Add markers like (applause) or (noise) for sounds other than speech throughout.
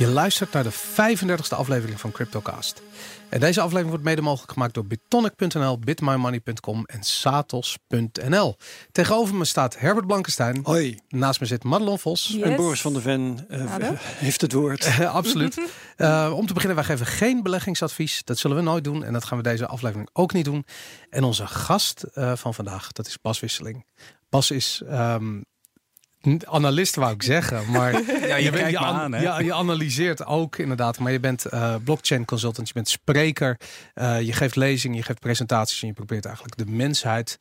Je luistert naar de 35e aflevering van CryptoCast. En deze aflevering wordt mede mogelijk gemaakt door bitonic.nl, bitmymoney.com en satos.nl. Tegenover me staat Herbert Blankenstein. Hoi. Naast me zit Madelon Vos. Yes. En Boris van der Ven uh, (laughs) heeft het woord. (laughs) Absoluut. Uh, (laughs) om te beginnen, wij geven geen beleggingsadvies. Dat zullen we nooit doen en dat gaan we deze aflevering ook niet doen. En onze gast uh, van vandaag, dat is Bas Wisseling. Bas is um, analist wou ik zeggen, maar (laughs) ja, je, bent, je, aan, ja, je, analyseert ook inderdaad. Maar je bent uh, blockchain consultant, je bent spreker, uh, je geeft lezingen, je geeft presentaties en je probeert eigenlijk de mensheid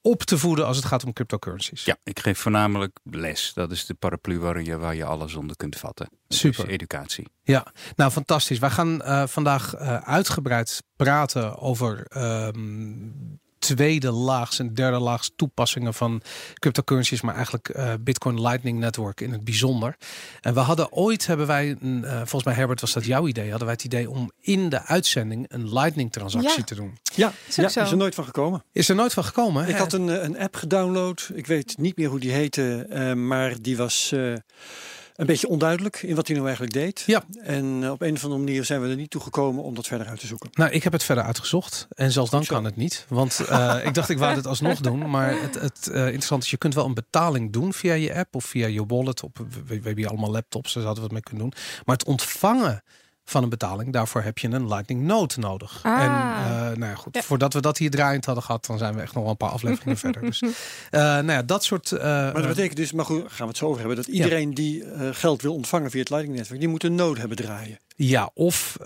op te voeden als het gaat om cryptocurrencies. Ja, ik geef voornamelijk les. Dat is de paraplu waar je, waar je alles onder kunt vatten. Super. Dus educatie. Ja, nou fantastisch. Wij gaan uh, vandaag uitgebreid praten over um, tweede laags en derde laags toepassingen van cryptocurrencies, maar eigenlijk uh, Bitcoin Lightning Network in het bijzonder. En we hadden ooit, hebben wij, een, uh, volgens mij Herbert was dat jouw idee, hadden wij het idee om in de uitzending een Lightning transactie ja. te doen. Ja, is, ja, is er nooit van gekomen. Is er nooit van gekomen? Ik had een, een app gedownload, ik weet niet meer hoe die heette, uh, maar die was een beetje onduidelijk in wat hij nou eigenlijk deed. Ja. En op een of andere manier zijn we er niet toe gekomen om dat verder uit te zoeken. Nou, ik heb het verder uitgezocht. En zelfs dan Zo. kan het niet. Want uh, ik dacht, ik wou het alsnog doen. Maar het, het uh, interessante is, je kunt wel een betaling doen via je app of via je wallet. Op, we, we hebben hier allemaal laptops, dus hadden we het mee kunnen doen. Maar het ontvangen van een betaling, daarvoor heb je een Lightning Node nodig. Ah. En uh, nou ja, goed, ja. voordat we dat hier draaiend hadden gehad, dan zijn we echt nog wel een paar afleveringen (laughs) verder. Dus uh, nou ja, dat soort. Uh, maar dat betekent dus, maar goed, gaan we het zo over hebben, dat iedereen ja. die geld wil ontvangen via het Lightning netwerk, die moet een node hebben draaien. Ja, of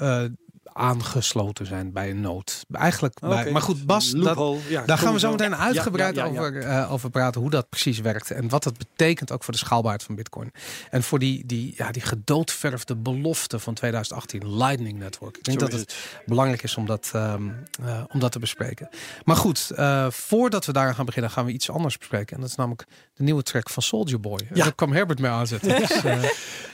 aangesloten zijn bij een nood. Eigenlijk, okay. bij, maar goed, Bas, dat, ja, daar gaan we zo meteen uitgebreid ja, ja, over, uh, over praten hoe dat precies werkt en wat dat betekent ook voor de schaalbaarheid van Bitcoin. En voor die, die, ja, die gedoodverfde belofte van 2018, Lightning Network. Ik denk zo dat het, het, belangrijk is om dat, um, uh, om dat te bespreken. Maar goed, uh, voordat we daar gaan beginnen, gaan we iets anders bespreken. En dat is namelijk de nieuwe track van Soldier Boy. Ja. Daar kwam Herbert mee aanzetten. (laughs)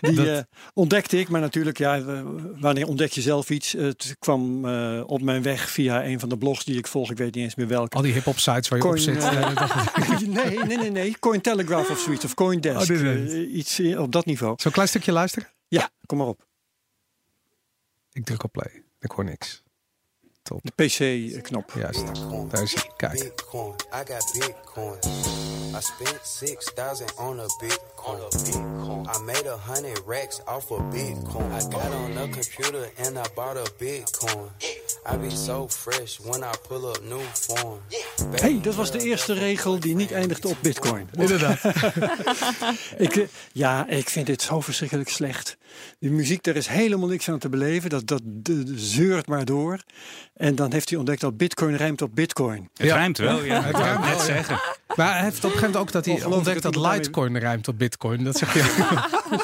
Dus, die dat... ontdekte ik, maar natuurlijk, ja, wanneer ontdek je zelf iets? Het kwam uh, op mijn weg via een van de blogs die ik volg. Ik weet niet eens meer welke. Al die hip-hop sites waar je Coin, op zit. Uh, (laughs) nee, nee, nee, nee. Cointelegraph of zoiets. Of Coindesk. Oh, uh, iets op dat niveau. Zo'n klein stukje luisteren? Ja, ja, kom maar op. Ik druk op play. Ik hoor niks. Top. De PC-knop. Juist. Daar is hij. Kijk. Bitcoin. I got Bitcoin. I spent 6000 on a Bitcoin. I made a hundred racks off of Bitcoin. I got on a computer and I bought a Bitcoin. I be so fresh when I pull up new form. hey, dat was de eerste regel die niet eindigde op Bitcoin. (laughs) Inderdaad. (laughs) ik, ja, ik vind dit zo verschrikkelijk slecht. Die muziek, daar is helemaal niks aan te beleven. Dat, dat de, de zeurt maar door. En dan heeft hij ontdekt dat Bitcoin rijmt op Bitcoin. Het ja. rijmt wel, ja. Het rijmt net wel, zeggen. Maar hij heeft op een gegeven moment ook dat hij ontdekt dat Litecoin rijmt op Bitcoin. Dat zeg je.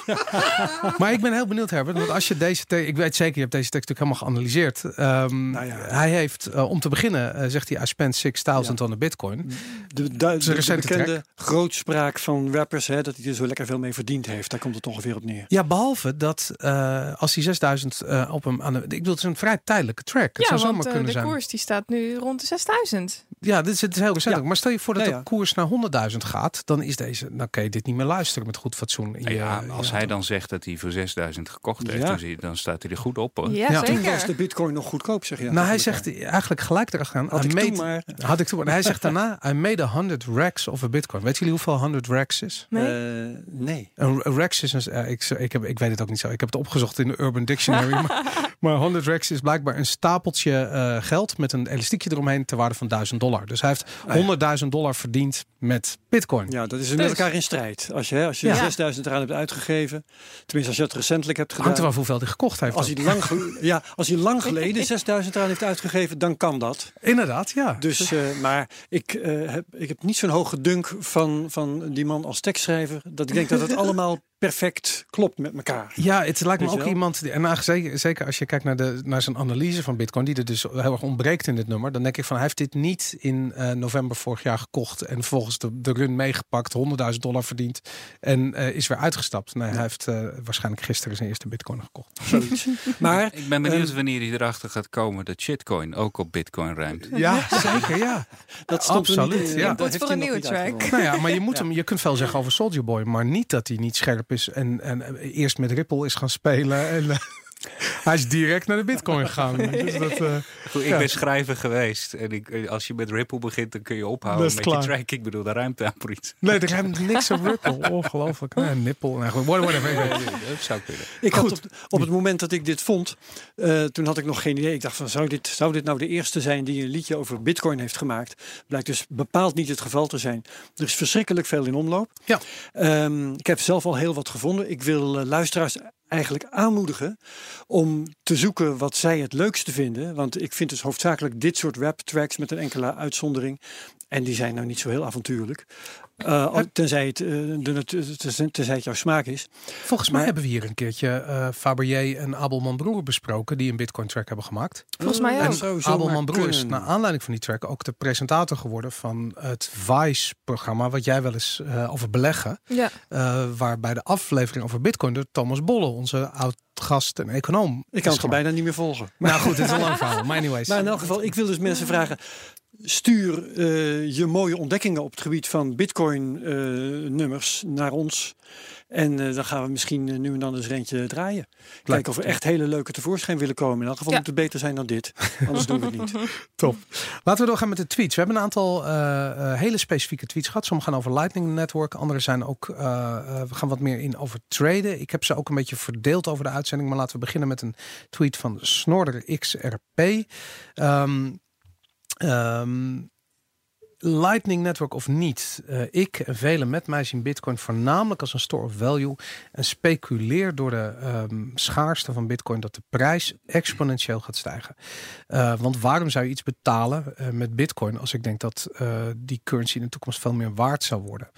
(laughs) maar ik ben heel benieuwd, Herbert. Want als je deze tekst, ik weet zeker, je hebt deze tekst natuurlijk helemaal geanalyseerd. Um, nou ja. Hij heeft, uh, om te beginnen, uh, zegt hij, I spent 6000 ja. on a Bitcoin. De, de, de, de bekende track. grootspraak van rappers, hè, dat hij er zo lekker veel mee verdiend heeft. Daar komt het ongeveer op neer. Ja, behalve dat uh, als hij 6000 op hem aan de, ik bedoel, het is een vrij tijdelijke track. Het ja, zou want zomaar kunnen de zijn. koers die staat nu rond de 6000. Ja, dit is, het is heel recent. Ja. Maar stel je voor dat ja, ja. de koers naar 100.000 gaat, dan is deze, dan kan je dit niet meer luisteren met goed fatsoen. In nou ja, als ja, hij dan zegt dat hij voor 6000 gekocht heeft, Ja. dan, staat hij er goed op. Hoor. Ja, Ja. Toen was de bitcoin nog goedkoop, zeg nou, hij zegt eigenlijk gelijk erachteraan. Had I ik made, toen maar. (laughs) Had ik toen maar. Hij zegt daarna, I made a 100 racks of a bitcoin. Weet jullie hoeveel 100 racks is? Nee. Eh, nee. Een een racks is een, uh, ik, ik, heb, ik weet het ook niet zo. Ik heb het opgezocht in de Urban Dictionary. (laughs) maar, maar 100 racks is blijkbaar een stapeltje uh, geld met een elastiekje eromheen ter waarde van 1000 dollar. Dus hij heeft Ah, ja. 100.000 dollar verdiend met bitcoin. Ja, dat is met Dus- elkaar in strijd. Als je, hè, als je Ja. 6000 eraan hebt uitgegeven, tenminste als je het recentelijk hebt gedaan. Hangt er wel hoeveel hij gekocht heeft. Als hij, lang (laughs) ja, als hij lang geleden (laughs) 6000 eraan heeft uitgegeven, dan kan dat. Inderdaad, ja. Dus, eh, maar ik, eh, heb, ik heb niet zo'n hoge dunk van, van die man als tekstschrijver. Dat ik denk dat het (laughs) allemaal perfect klopt met elkaar. Ja, het lijkt me ook wel? iemand. Die, en nou, zeker, zeker als je kijkt naar, de, naar zijn analyse van Bitcoin, die er dus heel erg ontbreekt in dit nummer. Dan denk ik van hij heeft dit niet in eh, november vorig jaar gekocht. En volgens de, de run meegepakt, 100.000 dollar verdiend. En eh, is weer uitgestapt. Nee, hij heeft eh, waarschijnlijk gisteren zijn eerste Bitcoin gekocht. (laughs) Zoiets. Maar Ik ben benieuwd wanneer hij erachter gaat komen dat shitcoin ook op bitcoin ruimt. Ja, zeker, ja. dat stond er Absoluut, ja. Input voor een nieuwe track. Nou ja, maar je, moet hem, je kunt veel zeggen over Soldier Boy, maar niet dat hij niet scherp is en, en eerst met Ripple is gaan spelen. En eh, hij is direct naar de Bitcoin gegaan. (laughs) Dus dat, eh, Goed, ik Ja. ben schrijver geweest. En ik, als je met Ripple begint, dan kun je ophouden Dat is met klaar. je track. Ik bedoel, de ruimte aan voor iets. nee, er rijmt niks op Ripple. (laughs) Ongelooflijk. Nee, nippel. Nee, whatever. Dat zou kunnen. Ik had op, op het moment dat ik dit vond, eh, toen had ik nog geen idee. Ik dacht van, zou dit, zou dit nou de eerste zijn die een liedje over bitcoin heeft gemaakt? Blijkt dus bepaald niet het geval te zijn. Er is verschrikkelijk veel in omloop. Ja. Ehm, ik heb zelf al heel wat gevonden. Ik wil eh, luisteraars eigenlijk aanmoedigen om te zoeken wat zij het leukste vinden. Want ik vind dus hoofdzakelijk dit soort rap tracks met een enkele uitzondering. En die zijn nou niet zo heel avontuurlijk. Eh, al- tenzij, het, eh, de, tenzij tenzij het jouw smaak is. Volgens mij Maar- hebben we hier een keertje eh Fabergé en Abelman Broer besproken. Die een Bitcoin track hebben gemaakt. Volgens mij ook. zomaar Abelman Broer is naar aanleiding van die track ook de presentator geworden van het Vice-programma. Wat jij wel eens eh, over beleggen. Ja, eh, waarbij de aflevering over Bitcoin door Thomas Bolle, onze oud-gast en econoom. Ik kan het bijna niet meer volgen. Nou goed, het is een lang verhaal. Maar anyways. Maar in elk geval, ik wil dus mensen vragen. Stuur eh, je mooie ontdekkingen op het gebied van bitcoin-nummers naar ons. En eh, dan gaan we misschien eh, nu en dan eens eentje draaien. Kijken of er echt hele leuke tevoorschijn willen komen. In elk geval Ja. moet het beter zijn dan dit. Anders doen we het niet. (laughs) Top. Laten we doorgaan met de tweets. We hebben een aantal eh, eh, hele specifieke tweets gehad. Sommige gaan over Lightning Network. Andere zijn ook, eh, eh, we gaan wat meer in over traden. Ik heb ze ook een beetje verdeeld over de uitzending. Maar laten we beginnen met een tweet van Snorder XRP. Ehm, Um, Lightning Network of niet. Eh, ik en velen met mij zien Bitcoin voornamelijk als een store of value. En speculeer door de ehm, schaarste van Bitcoin dat de prijs exponentieel gaat stijgen. Eh, want waarom zou je iets betalen eh, met Bitcoin als ik denk dat die currency in de toekomst veel meer waard zou worden?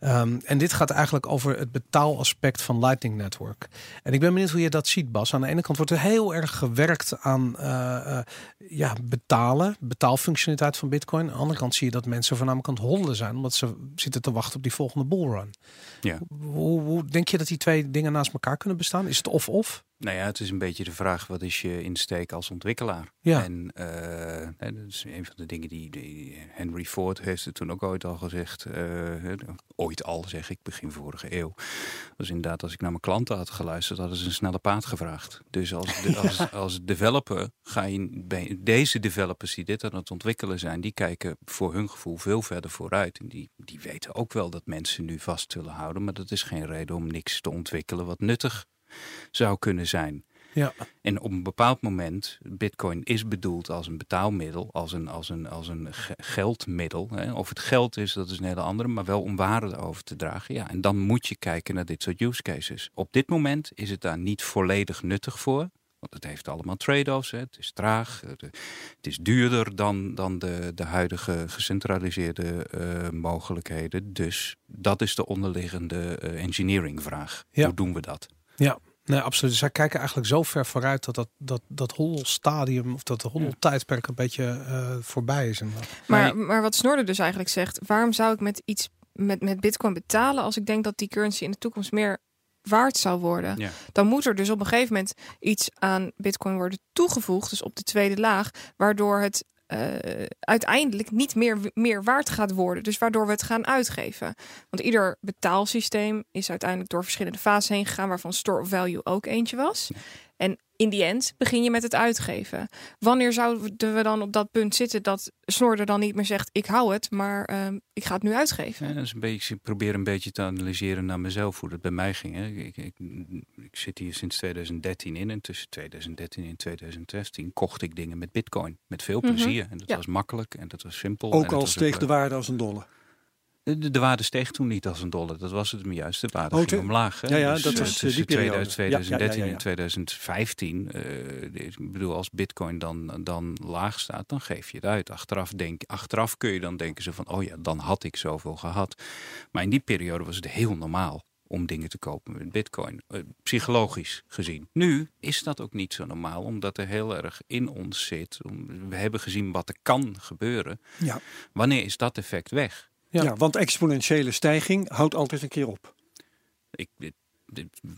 Ehm, en dit gaat eigenlijk over het betaalaspect van Lightning Network. En ik ben benieuwd hoe je dat ziet, Bas. Aan de ene kant wordt er heel erg gewerkt aan ja, betalen, betaalfunctionaliteit van Bitcoin. Aan de andere kant zie je dat mensen voornamelijk aan het hollen zijn, omdat ze zitten te wachten op die volgende bullrun. Ja. Hoe, hoe denk je dat die twee dingen naast elkaar kunnen bestaan? Is het of-of? Nou ja, het is een beetje de vraag, wat is je insteek als ontwikkelaar? Ja. En eh, dat is een van de dingen die, die Henry Ford heeft het toen ook ooit al gezegd. eh, ooit al, zeg ik, begin vorige eeuw. Dus inderdaad, als ik naar mijn klanten had geluisterd, hadden ze een snelle paard gevraagd. Dus als, de, (laughs) als, als developer ga je bij deze developers die dit aan het ontwikkelen zijn, die kijken voor hun gevoel veel verder vooruit. En die, die weten ook wel dat mensen nu vast willen houden, maar dat is geen reden om niks te ontwikkelen wat nuttig zou kunnen zijn. Ja. En op een bepaald moment, bitcoin is bedoeld als een betaalmiddel, als een, als een, als een ge- geldmiddel. Hè. Of het geld is, dat is een hele andere, maar wel om waarde over te dragen. Ja, en dan moet je kijken naar dit soort use cases. Op dit moment is het daar niet volledig nuttig voor. Want het heeft allemaal trade-offs. Het is traag, het, is duurder dan, dan de, de huidige gecentraliseerde eh, mogelijkheden. Dus dat is de onderliggende eh, engineering vraag. Ja. Hoe doen we dat? Ja, nee, absoluut. Zij kijken eigenlijk zo ver vooruit dat dat, dat, dat hoddelstadium of dat hoddeltijdperk een beetje eh, voorbij is. inderdaad. maar, maar wat Snorder dus eigenlijk zegt, waarom zou ik met iets met, met bitcoin betalen als ik denk dat die currency in de toekomst meer waard zou worden? Ja. Dan moet er dus op een gegeven moment iets aan bitcoin worden toegevoegd, dus op de tweede laag, waardoor het eh, uiteindelijk niet meer, meer waard gaat worden. Dus waardoor we het gaan uitgeven. Want ieder betaalsysteem is uiteindelijk door verschillende fasen heen gegaan, waarvan store of value ook eentje was. En in die end begin je met het uitgeven. Wanneer zouden we dan op dat punt zitten dat Snorder dan niet meer zegt: ik hou het, maar ehm, ik ga het nu uitgeven? Ja, dat is een beetje, ik probeer een beetje te analyseren naar mezelf hoe dat bij mij ging. Hè. Ik, ik, ik zit hier sinds 2013 in en tussen 2013 en 2016 kocht ik dingen met bitcoin. Met veel Mhm. plezier. En dat Ja. was makkelijk en dat was simpel. en Ook al steeg de waarde als een dolle. De, de waarde steeg toen niet als een dollar. Dat was het hem juist. De waarde Oh, ging omlaag. Hè. Ja, ja, Dus, dat eh, was, eh, tussen die periode. 2000, Ja, ja, ja, 2013 ja, ja. en 2015. eh, ik bedoel, als bitcoin dan, dan laag staat, dan geef je het uit. Achteraf, denk, achteraf kun je dan denken ze van, oh ja, dan had ik zoveel gehad. Maar in die periode was het heel normaal om dingen te kopen met bitcoin. psychologisch gezien. Nu is dat ook niet zo normaal, omdat er heel erg in ons zit. We hebben gezien wat er kan gebeuren. Ja. Wanneer is dat effect weg? Ja. Ja. want exponentiële stijging houdt altijd een keer op. Ik,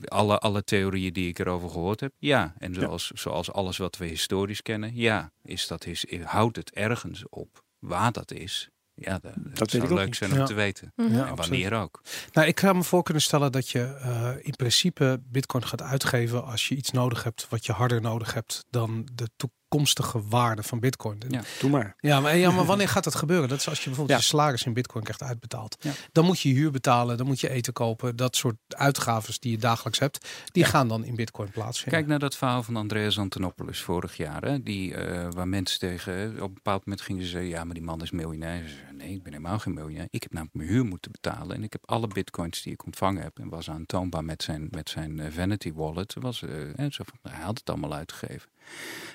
alle, alle theorieën die ik erover gehoord heb, ja. En zoals, zoals alles wat we historisch kennen, ja. Is dat is, houdt het ergens op. Waar dat is, Ja, dat, dat weet zou leuk niet. zijn om Ja. te weten. Mhm. Ja, en wanneer ook. Nou, ik zou me voor kunnen stellen dat je eh, in principe bitcoin gaat uitgeven als je iets nodig hebt wat je harder nodig hebt dan de toekomstige waarde van bitcoin. Ja. Doe maar. Ja, maar, ja, maar wanneer gaat dat gebeuren? Dat is als je bijvoorbeeld Ja. je salaris in bitcoin krijgt uitbetaald. Ja. Dan moet je huur betalen, dan moet je eten kopen. Dat soort uitgaves die je dagelijks hebt, die gaan dan in bitcoin plaatsvinden. Kijk naar dat verhaal van Andreas Antonopoulos vorig jaar. Hè? Die, eh, waar mensen tegen, op een bepaald moment gingen ze zeggen... ja, maar die man is miljonair. Ze zeiden, nee, ik ben helemaal geen miljonair. Ik heb namelijk mijn huur moeten betalen. En ik heb alle bitcoins die ik ontvangen heb... en was aantoonbaar met zijn, met zijn eh, vanity wallet. Was, eh, hè, zo van, hij had het allemaal uitgegeven.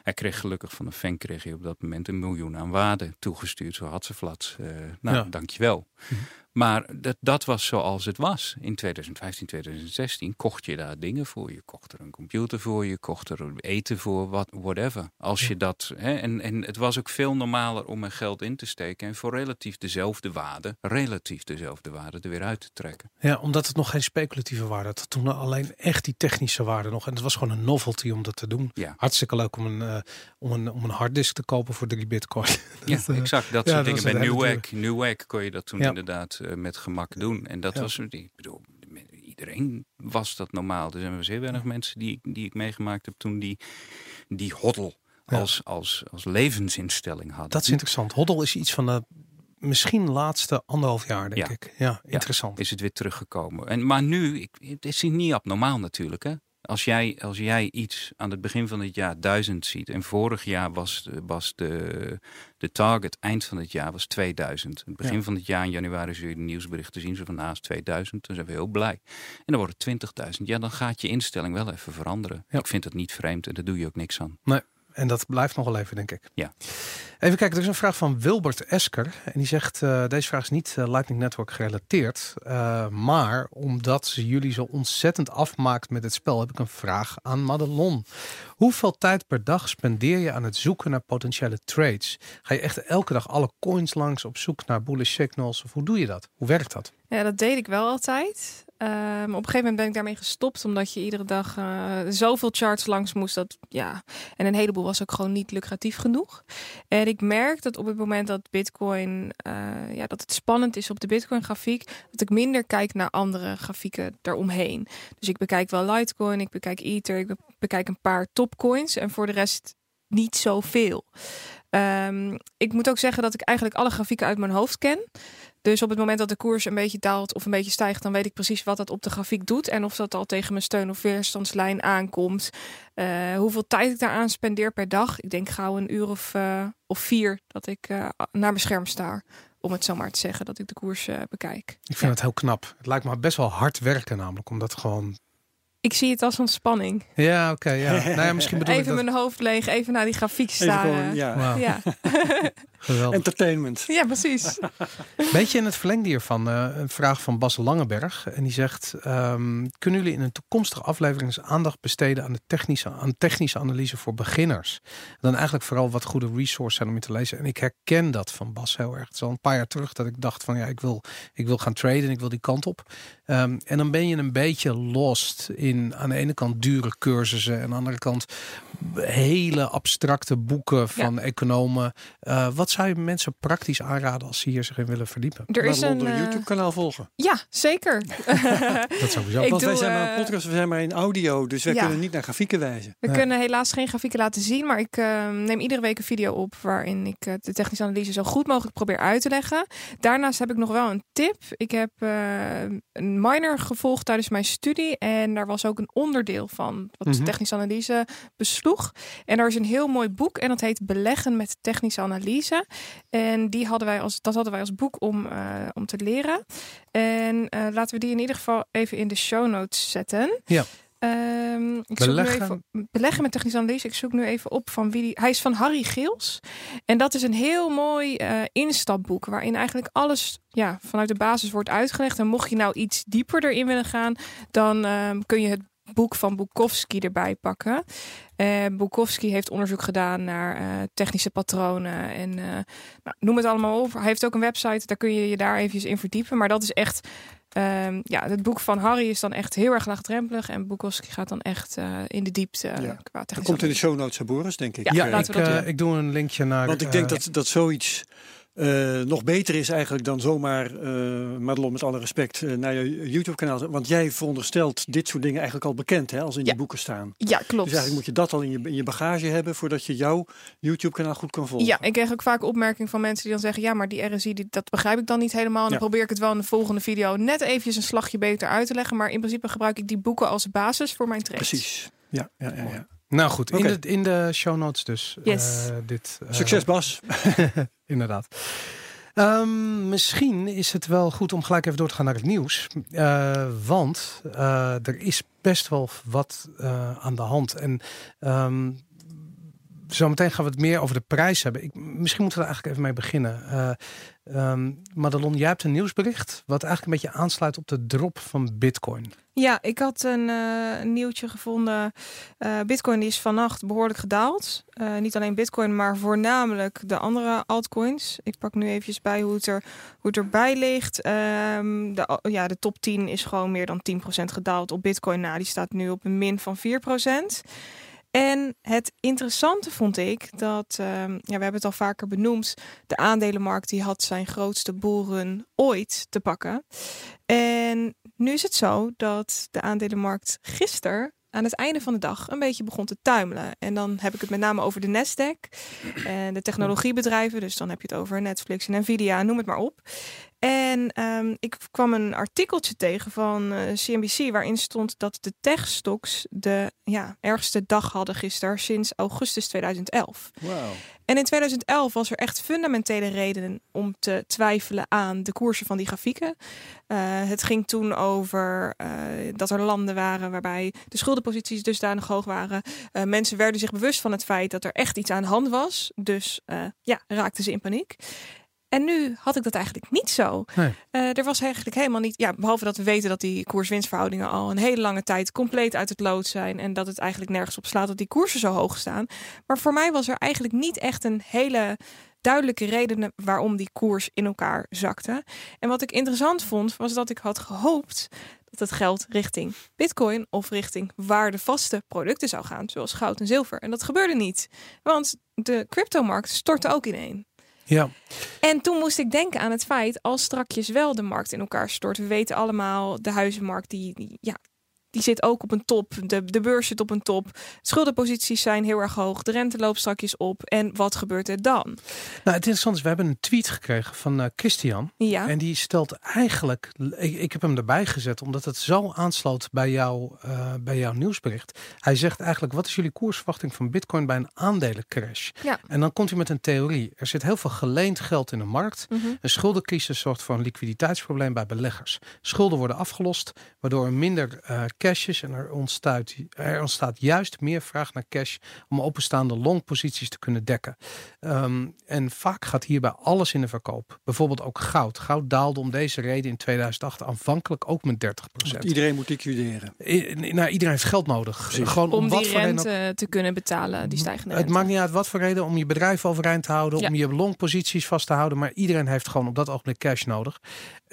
Hij kreeg gelukkig van een fan kreeg hij op dat moment een miljoen aan waarde toegestuurd. Zo had ze flats. Eh, nou, Ja. dankjewel. Mhm. Maar dat, dat was zoals het was. In 2015, 2016 kocht je daar dingen voor. Je kocht er een computer voor, je kocht er eten voor, wat, whatever. Als je dat, hè, en, en het was ook veel normaler om er geld in te steken en voor relatief dezelfde waarde, relatief dezelfde waarde er weer uit te trekken. Ja, omdat het nog geen speculatieve waarde had. Toen alleen echt die technische waarde nog. En het was gewoon een novelty om dat te doen. Ja. Hartstikke leuk om een, eh, om een, om een harddisk te kopen voor drie bitcoin. (laughs) Ja, Dat, eh, exact. Dat ja, soort dat dingen. Bij Newegg, Newegg kon je dat toen inderdaad eh, met gemak doen. En dat Ja. was, ik bedoel, iedereen was dat normaal. Er zijn zeer weinig mensen die, die ik meegemaakt heb toen die, die hoddel Ja. als, als, als levensinstelling hadden. Dat is interessant. Hoddle is iets van de misschien laatste anderhalf jaar, denk Ja. ik. Ja, interessant. is het weer teruggekomen. En, maar nu, ik, het is niet abnormaal natuurlijk. Hè? Als, jij, als jij iets aan het begin van het jaar 1000 ziet. En vorig jaar was, de- was de, de target eind van het jaar was 2000. Het begin Ja. van het jaar in januari zul je de nieuwsberichten zien. Zo van naast 2000. Dan zijn we heel blij. En dan wordt het 20.000. Ja, dan gaat je instelling wel even veranderen. Ja. Ik vind het niet vreemd en daar doe je ook niks aan. En dat blijft nog wel even, denk ik. Ja. Even kijken, er is een vraag van Wilbert Esker. En die zegt, eh, deze vraag is niet eh, Lightning Network gerelateerd. eh, maar omdat ze jullie zo ontzettend afmaakt met het spel, heb ik een vraag aan Madelon. Hoeveel tijd per dag spendeer je aan het zoeken naar potentiële trades? Ga je echt elke dag alle coins langs op zoek naar bullish signals? Of hoe doe je dat? Hoe werkt dat? Ja, dat deed ik wel altijd. Ehm, op een gegeven moment ben ik daarmee gestopt, omdat je iedere dag eh, zoveel charts langs moest. Dat, ja. En een heleboel was ook gewoon niet lucratief genoeg. En ik merk dat op het moment dat Bitcoin, eh, ja, dat het spannend is op de Bitcoin-grafiek, dat ik minder kijk naar andere grafieken daaromheen. Dus ik bekijk wel Litecoin, ik bekijk Ether, ik be- bekijk een paar topcoins en voor de rest niet zoveel. Ehm, ik moet ook zeggen dat ik eigenlijk alle grafieken uit mijn hoofd ken. Dus op het moment dat de koers een beetje daalt of een beetje stijgt, dan weet ik precies wat dat op de grafiek doet. En of dat al tegen mijn steun- of weerstandslijn aankomt. Eh, hoeveel tijd ik daaraan spendeer per dag. Ik denk gauw een uur of, eh, of vier dat ik eh, naar mijn scherm sta. Om het zo maar te zeggen, dat ik de koers bekijk. Ik vind Ja. het heel knap. Het lijkt me best wel hard werken namelijk, omdat gewoon... Ik zie het als ontspanning. Ja, oké, ja. nou ja, misschien bedoel Even ik dat... mijn hoofd leeg, even naar die grafiek gewoon, ja. Ja. (laughs) (laughs) geweldig. Entertainment. ja, precies. (laughs) Beetje in het verlengde hiervan eh, een vraag van Bas Langeberg. En die zegt: ehm, Kunnen jullie in een toekomstige aflevering eens aandacht besteden aan de technische, aan technische analyse voor beginners? En dan eigenlijk vooral wat goede resources zijn om in te lezen. En ik herken dat van Bas heel erg. Het is al een paar jaar terug dat ik dacht: van ja, ik wil, ik wil gaan traden, ik wil die kant op. Ehm, en dan ben je een beetje lost in aan de ene kant dure cursussen en aan de andere kant hele abstracte boeken van economen. Eh, wat zou je mensen praktisch aanraden als ze hier zich in willen verdiepen? Er is een. onder eh, YouTube kanaal volgen. ja, zeker. (laughs) Dat sowieso. Ik Want wij zijn maar eh, een podcast, we zijn maar in audio, dus wij ja. kunnen niet naar grafieken wijzen. We Ja. kunnen helaas geen grafieken laten zien, maar ik eh, neem iedere week een video op waarin ik eh, de technische analyse zo goed mogelijk probeer uit te leggen. Daarnaast heb ik nog wel een tip. Ik heb eh, een minor gevolgd tijdens mijn studie en daar was ook een onderdeel van wat Mhm. technische analyse besloeg. En daar is een heel mooi boek en dat heet Beleggen met technische analyse. En die hadden wij als, dat hadden wij als boek om, eh, om te leren. En eh, laten we die in ieder geval even in de show notes zetten. Ja. Ehm, ik zoek nu Beleggen. even, beleggen met technische analyse. Ik zoek nu even op van wie die. Hij is van Harry Geels. En dat is een heel mooi eh, instapboek. Waarin eigenlijk alles ja, vanuit de basis wordt uitgelegd. En mocht je nou iets dieper erin willen gaan, dan ehm, kun je het boek van Bukowski erbij pakken. Eh Bukowski heeft onderzoek gedaan naar eh, technische patronen en eh, nou, noem het allemaal op. Hij heeft ook een website, daar kun je je daar eventjes in verdiepen. Maar dat is echt, ehm, ja, het boek van Harry is dan echt heel erg laagdrempelig en Bukowski gaat dan echt eh, in de diepte Ja. qua Dat komt in de show notes, hè, Boris, denk ik. Ja, Ja, laten ik, we dat eh, doen. ik doe een linkje naar. Want ik denk dat, dat zoiets eh, nog beter is eigenlijk dan zomaar, eh Madelon met alle respect, eh, naar je YouTube-kanaal. Want jij veronderstelt dit soort dingen eigenlijk al bekend, hè, als in Ja. die boeken staan. Ja, klopt. Dus eigenlijk moet je dat al in je, in je bagage hebben voordat je jouw YouTube-kanaal goed kan volgen. Ja, ik kreeg ook vaak opmerkingen van mensen die dan zeggen: Ja, maar die RSI, die, dat begrijp ik dan niet helemaal. En dan Ja. probeer ik het wel in de volgende video net eventjes een slagje beter uit te leggen. Maar in principe gebruik ik die boeken als basis voor mijn trades. Precies. Ja, ja, ja, ja. Nou goed, in, de, in de show notes dus. Yes. eh, dit, eh, Succes Bas. (laughs) Inderdaad. Ehm, misschien is het wel goed om gelijk even door te gaan naar het nieuws. Eh, want eh, er is best wel wat eh, aan de hand. En ehm, zometeen gaan we het meer over de prijs hebben. Ik, misschien moeten we er eigenlijk even mee beginnen. Ehm, Madelon, jij hebt een nieuwsbericht wat eigenlijk een beetje aansluit op de drop van Bitcoin. Ja, ik had een, eh, nieuwtje gevonden. Eh, Bitcoin is vannacht behoorlijk gedaald. Eh, niet alleen Bitcoin, maar voornamelijk de andere altcoins. Ik pak nu eventjes bij hoe het, er, hoe het erbij ligt. Ehm, de, ja, de top 10 is gewoon meer dan 10% gedaald op Bitcoin. Nou, die staat nu op een min van 4%. En het interessante vond ik dat, ehm, ja, we hebben het al vaker benoemd, de aandelenmarkt die had zijn grootste boeren ooit te pakken. En nu is het zo dat de aandelenmarkt gisteren aan het einde van de dag een beetje begon te tuimelen. En dan heb ik het met name over de Nasdaq en de technologiebedrijven. Dus dan heb je het over Netflix en Nvidia, noem het maar op. En ehm, ik kwam een artikeltje tegen van eh, CNBC waarin stond dat de techstocks de ja, ergste dag hadden gisteren sinds augustus 2011. Wauw. En in 2011 was er echt fundamentele redenen om te twijfelen aan de koersen van die grafieken. Eh, het ging toen over eh, dat er landen waren waarbij de schuldenposities dusdanig hoog waren. Eh, mensen werden zich bewust van het feit dat er echt iets aan de hand was. Dus eh, ja, raakten ze in paniek. En nu had ik dat eigenlijk niet zo. Nee. Eh, er was eigenlijk helemaal niet, ja, behalve dat we weten dat die koers-winstverhoudingen al een hele lange tijd compleet uit het lood zijn en dat het eigenlijk nergens op slaat dat die koersen zo hoog staan. Maar voor mij was er eigenlijk niet echt een hele duidelijke reden waarom die koers in elkaar zakte. En wat ik interessant vond, was dat ik had gehoopt dat het geld richting bitcoin of richting waardevaste producten zou gaan, zoals goud en zilver. En dat gebeurde niet, want de cryptomarkt stortte ook ineen. Ja, En toen moest ik denken aan het feit, als strakjes wel de markt in elkaar stort. We weten allemaal, de huizenmarkt, die, die, ja, die zit ook op een top. De, de beurs zit op een top. Schuldenposities zijn heel erg hoog. De rente loopt strakjes op. En wat gebeurt er dan? nou het interessante is, we hebben een tweet gekregen van eh, Christian. Ja, En die stelt eigenlijk, ik, ik heb hem erbij gezet omdat het zo aansloot bij, jou, eh, bij jouw nieuwsbericht. Hij zegt eigenlijk, wat is jullie koersverwachting van bitcoin bij een aandelencrash? Ja. En dan komt hij met een theorie. Er zit heel veel geleend geld in de markt. Mhm. Een schuldencrisis zorgt voor een liquiditeitsprobleem bij beleggers. Schulden worden afgelost, waardoor er minder eh, cash is en er ontstaat, er ontstaat juist meer vraag naar cash om openstaande longposities te kunnen dekken. Ehm, en vaak gaat hierbij alles in de verkoop. Bijvoorbeeld ook goud. Goud daalde om deze reden in 2008 aanvankelijk ook met 30 Want Iedereen moet liquideren. Nou, iedereen heeft geld nodig. Precies. Gewoon om, om wat die voor reden rente te kunnen betalen, die stijgende Het rente. maakt niet uit wat voor reden, om je bedrijf overeind te houden, Ja. om je longposities vast te houden. Maar iedereen heeft gewoon op dat ogenblik cash nodig.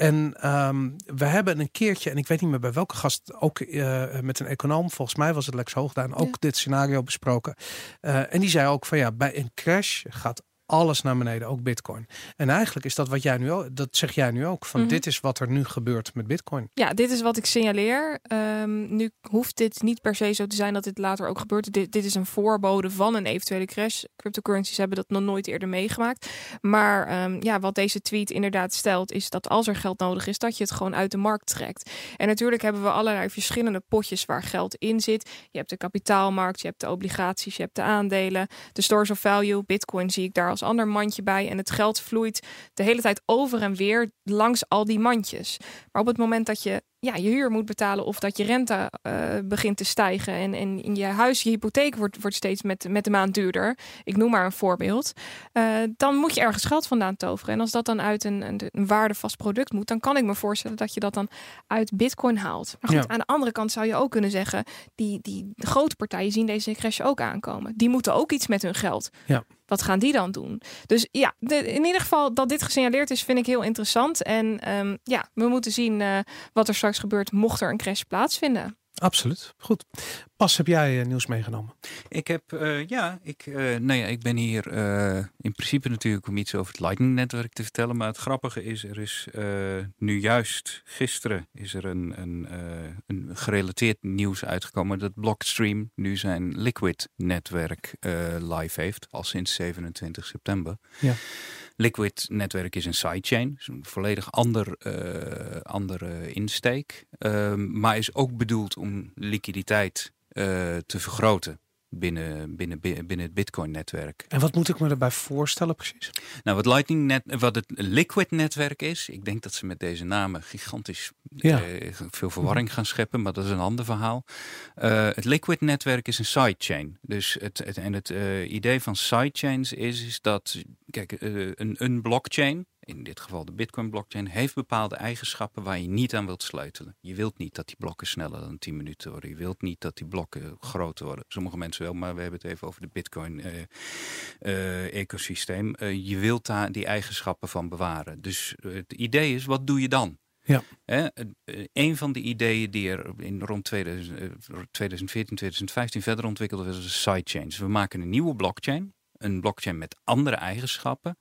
En ehm, we hebben een keertje, en ik weet niet meer bij welke gast, ook eh, met een econoom, volgens mij was het Lex Hoogduin, ook Ja. dit scenario besproken. Eh, en die zei ook van ja, bij een crash gaat alles naar beneden, ook bitcoin. En eigenlijk is dat wat jij nu ook, dat zeg jij nu ook, van Mhm. dit is wat er nu gebeurt met bitcoin. Ja, dit is wat ik signaleer. Ehm, nu hoeft dit niet per se zo te zijn dat dit later ook gebeurt. Dit, dit is een voorbode van een eventuele crash. Cryptocurrencies hebben dat nog nooit eerder meegemaakt. Maar ehm, ja, wat deze tweet inderdaad stelt, is dat als er geld nodig is, dat je het gewoon uit de markt trekt. En natuurlijk hebben we allerlei verschillende potjes waar geld in zit. Je hebt de kapitaalmarkt, je hebt de obligaties, je hebt de aandelen, de stores of value. Bitcoin zie ik daar als ander mandje bij. En het geld vloeit de hele tijd over en weer langs al die mandjes. Maar op het moment dat je ja, je huur moet betalen of dat je rente eh, begint te stijgen en, en in je huis, je hypotheek wordt, wordt steeds met, met de maand duurder. Ik noem maar een voorbeeld. eh, dan moet je ergens geld vandaan toveren. En als dat dan uit een, een, een waardevast product moet, dan kan ik me voorstellen dat je dat dan uit bitcoin haalt. Maar goed, Ja. aan de andere kant zou je ook kunnen zeggen, die, die grote partijen zien deze crash ook aankomen. Die moeten ook iets met hun geld. Ja. Wat gaan die dan doen? Dus ja, in ieder geval dat dit gesignaleerd is, vind ik heel interessant. En ehm, ja, we moeten zien eh, wat er straks gebeurt mocht er een crash plaatsvinden. Absoluut. Goed. Pas heb jij eh, nieuws meegenomen? Ik heb, eh, ja, ik, eh, nou ja, ik ben hier in principe natuurlijk om iets over het Lightning-netwerk te vertellen. Maar het grappige is, er is nu juist gisteren is er een, een, een gerelateerd nieuws uitgekomen dat Blockstream nu zijn Liquid-netwerk eh, live heeft, al sinds 27 september. Ja. Liquid-netwerk is een sidechain, dus een volledig ander, eh, andere insteek, Ehm, maar is ook bedoeld om liquiditeit eh, te vergroten binnen, binnen, binnen het Bitcoin-netwerk. En wat moet ik me daarbij voorstellen precies? Nou, wat Lightning net, wat het Liquid-netwerk is, ik denk dat ze met deze namen gigantisch Ja. eh, veel verwarring gaan scheppen, maar dat is een ander verhaal. Eh, het Liquid-netwerk is een sidechain. Dus het, het, en het eh, idee van sidechains is, is dat, kijk, een, een blockchain, in dit geval de Bitcoin-blockchain, heeft bepaalde eigenschappen waar je niet aan wilt sleutelen. Je wilt niet dat die blokken sneller dan 10 minuten worden. Je wilt niet dat die blokken groter worden. Sommige mensen wel, maar we hebben het even over de Bitcoin-ecosysteem. je wilt daar die eigenschappen van bewaren. Dus eh, het idee is, wat doe je dan? Ja. Hè, eh, een van de ideeën die er in rond 2000, eh, 2014, 2015 verder ontwikkeld werd, is sidechains. We maken een nieuwe blockchain, een blockchain met andere eigenschappen.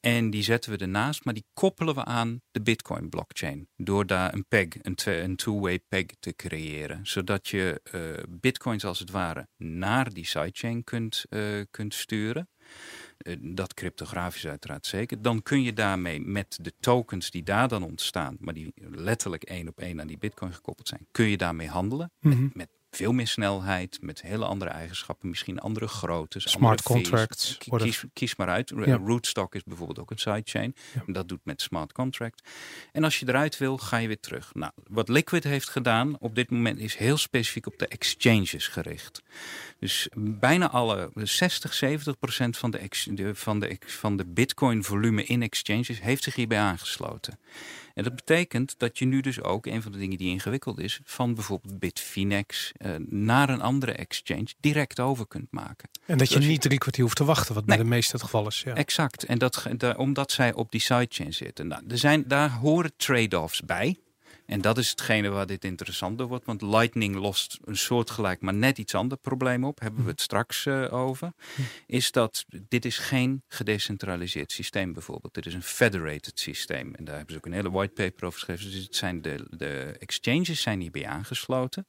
En die zetten we ernaast, maar die koppelen we aan de Bitcoin blockchain. Door daar een peg, een, two-way peg te creëren. Zodat je eh, bitcoins als het ware naar die sidechain kunt, eh, kunt sturen. Eh, dat cryptografisch uiteraard zeker. Dan kun je daarmee met de tokens die daar dan ontstaan, maar die letterlijk één op één aan die bitcoin gekoppeld zijn, kun je daarmee handelen. Mhm. Met veel meer snelheid, met hele andere eigenschappen, misschien andere groottes. Smart andere contracts Ki- worden- Kies, kies maar uit. Ja. Rootstock is bijvoorbeeld ook een sidechain. Ja. Dat doet met smart contract. En als je eruit wil, ga je weer terug. Nou, wat Liquid heeft gedaan op dit moment is heel specifiek op de exchanges gericht. Dus bijna alle 60, 70 procent van de, ex- de- van, de, van de bitcoin volume in exchanges heeft zich hierbij aangesloten. En dat betekent dat je nu dus ook, een van de dingen die ingewikkeld is, van bijvoorbeeld Bitfinex eh, naar een andere exchange direct over kunt maken. En dat je Dus niet drie kwartier hoeft te wachten, wat bij de meeste het geval is. Ja. Exact. En dat, omdat zij op die sidechain zitten. Nou, er zijn, daar horen trade-offs bij. En dat is hetgene waar dit interessant door wordt. Want Lightning lost een soortgelijk, maar net iets ander probleem op. Hebben we het straks eh, over. Is dat dit is geen gedecentraliseerd systeem bijvoorbeeld. Dit is een federated systeem. En daar hebben ze ook een hele whitepaper over geschreven. Dus het zijn de, de exchanges zijn hierbij aangesloten.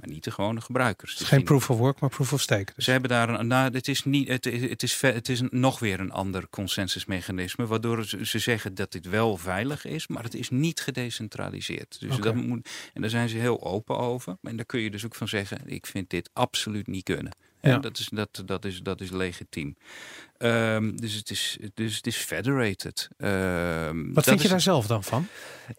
Maar niet de gewone gebruikers. Het Dus is geen proof of work, maar proof of stake. Dus. ze hebben daar een. Nou, het is niet. Het, is- het is, het is een- nog weer een ander consensusmechanisme. Waardoor ze, ze zeggen dat dit wel veilig is, maar het is niet gedecentraliseerd. Dus dat moet. En daar zijn ze heel open over. En daar kun je dus ook van zeggen: ik vind dit absoluut niet kunnen. Ja. Ja. Dat, is, dat, dat, is, dat is legitiem. Ehm, dus, het is, dus het is federated. Ehm, Wat vind je daar zelf dan van?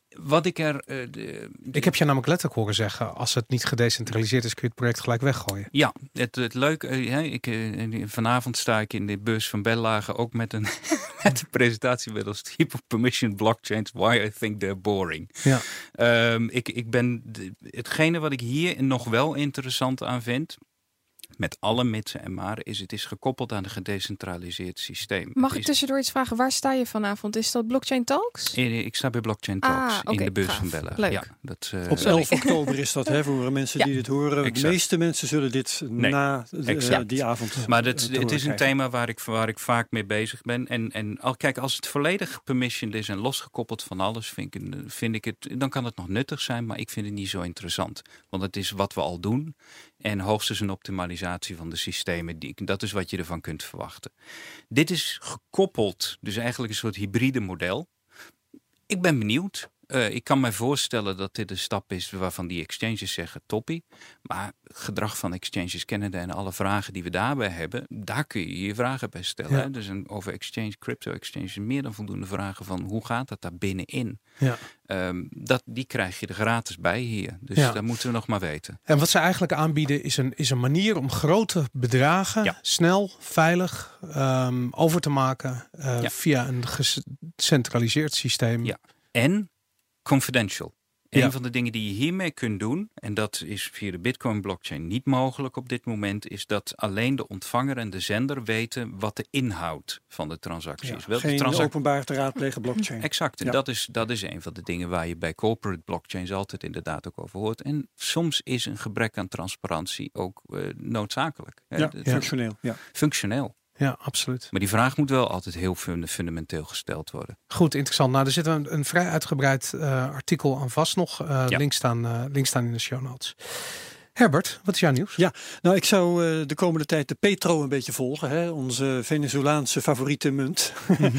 Wat ik er. eh, de- Ik heb je namelijk letterlijk horen zeggen, als het niet gedecentraliseerd is, kun je het project gelijk weggooien. Ja, het, het leuke, ja, ik, eh, vanavond sta ik in de bus van Bellagen ook met een, (laughs) met een presentatie met als type permission blockchains, why I think they're boring. Ja. Ehm, ik, ik ben, de- hetgene wat ik hier nog wel interessant aan vind, met alle mitsen en maren, is het is gekoppeld aan een gedecentraliseerd systeem. Mag Het ik tussendoor iets vragen? Waar sta je vanavond? Is dat Blockchain Talks? Eh, Ik sta bij Blockchain Ah, Talks in de bus gaaf. van Bella. Leuk. Ja, dat, eh, Op Sorry. 11 oktober is dat, hè, voor mensen Ja. die dit horen. De meeste mensen zullen dit Nee, na die avond Maar eh, dat, het horen is een krijgen. thema waar ik, waar ik vaak mee bezig ben. En, en al, kijk, als het volledig permissioned is en losgekoppeld van alles, vind ik, vind ik het, dan kan het nog nuttig zijn, maar ik vind het niet zo interessant. Want het is wat we al doen en hoogstens een optimalisatie van de systemen. Die, dat is wat je ervan kunt verwachten. Dit is gekoppeld, dus eigenlijk een soort hybride model. Ik ben benieuwd. Eh, ik kan me voorstellen dat dit een stap is waarvan die exchanges zeggen toppie. Maar gedrag van exchanges kennende en alle vragen die we daarbij hebben, daar kun je je vragen bij stellen. Ja. hè. Dus een, over exchange, crypto exchanges, meer dan voldoende vragen van hoe gaat dat daar binnenin? Ja. Ehm, dat, die krijg je er gratis bij hier. Dus Ja. dat moeten we nog maar weten. En wat ze eigenlijk aanbieden is een, is een manier om grote bedragen Ja. snel, veilig ehm, over te maken eh, via een gecentraliseerd systeem. Ja. En confidential. Een van de dingen die je hiermee kunt doen, en dat is via de Bitcoin blockchain niet mogelijk op dit moment, is dat alleen de ontvanger en de zender weten wat de inhoud van de transactie Ja, is. Welke geen openbaar te raadplegen blockchain. Exact. En Ja. dat, is, dat is een van de dingen waar je bij corporate blockchains altijd inderdaad ook over hoort. En soms is een gebrek aan transparantie ook eh, noodzakelijk. Ja, functioneel. Ja. Functioneel. Ja, absoluut. Maar die vraag moet wel altijd heel funda- fundamenteel gesteld worden. Goed, interessant. Nou, er zit een, een vrij uitgebreid eh, artikel aan vast nog. Eh Ja. links, staan, eh, links staan in de show notes. Herbert, wat is jouw nieuws? Ja. Nou, ik zou eh, de komende tijd de Petro een beetje volgen. Hè? Onze Venezolaanse favoriete munt. (laughs)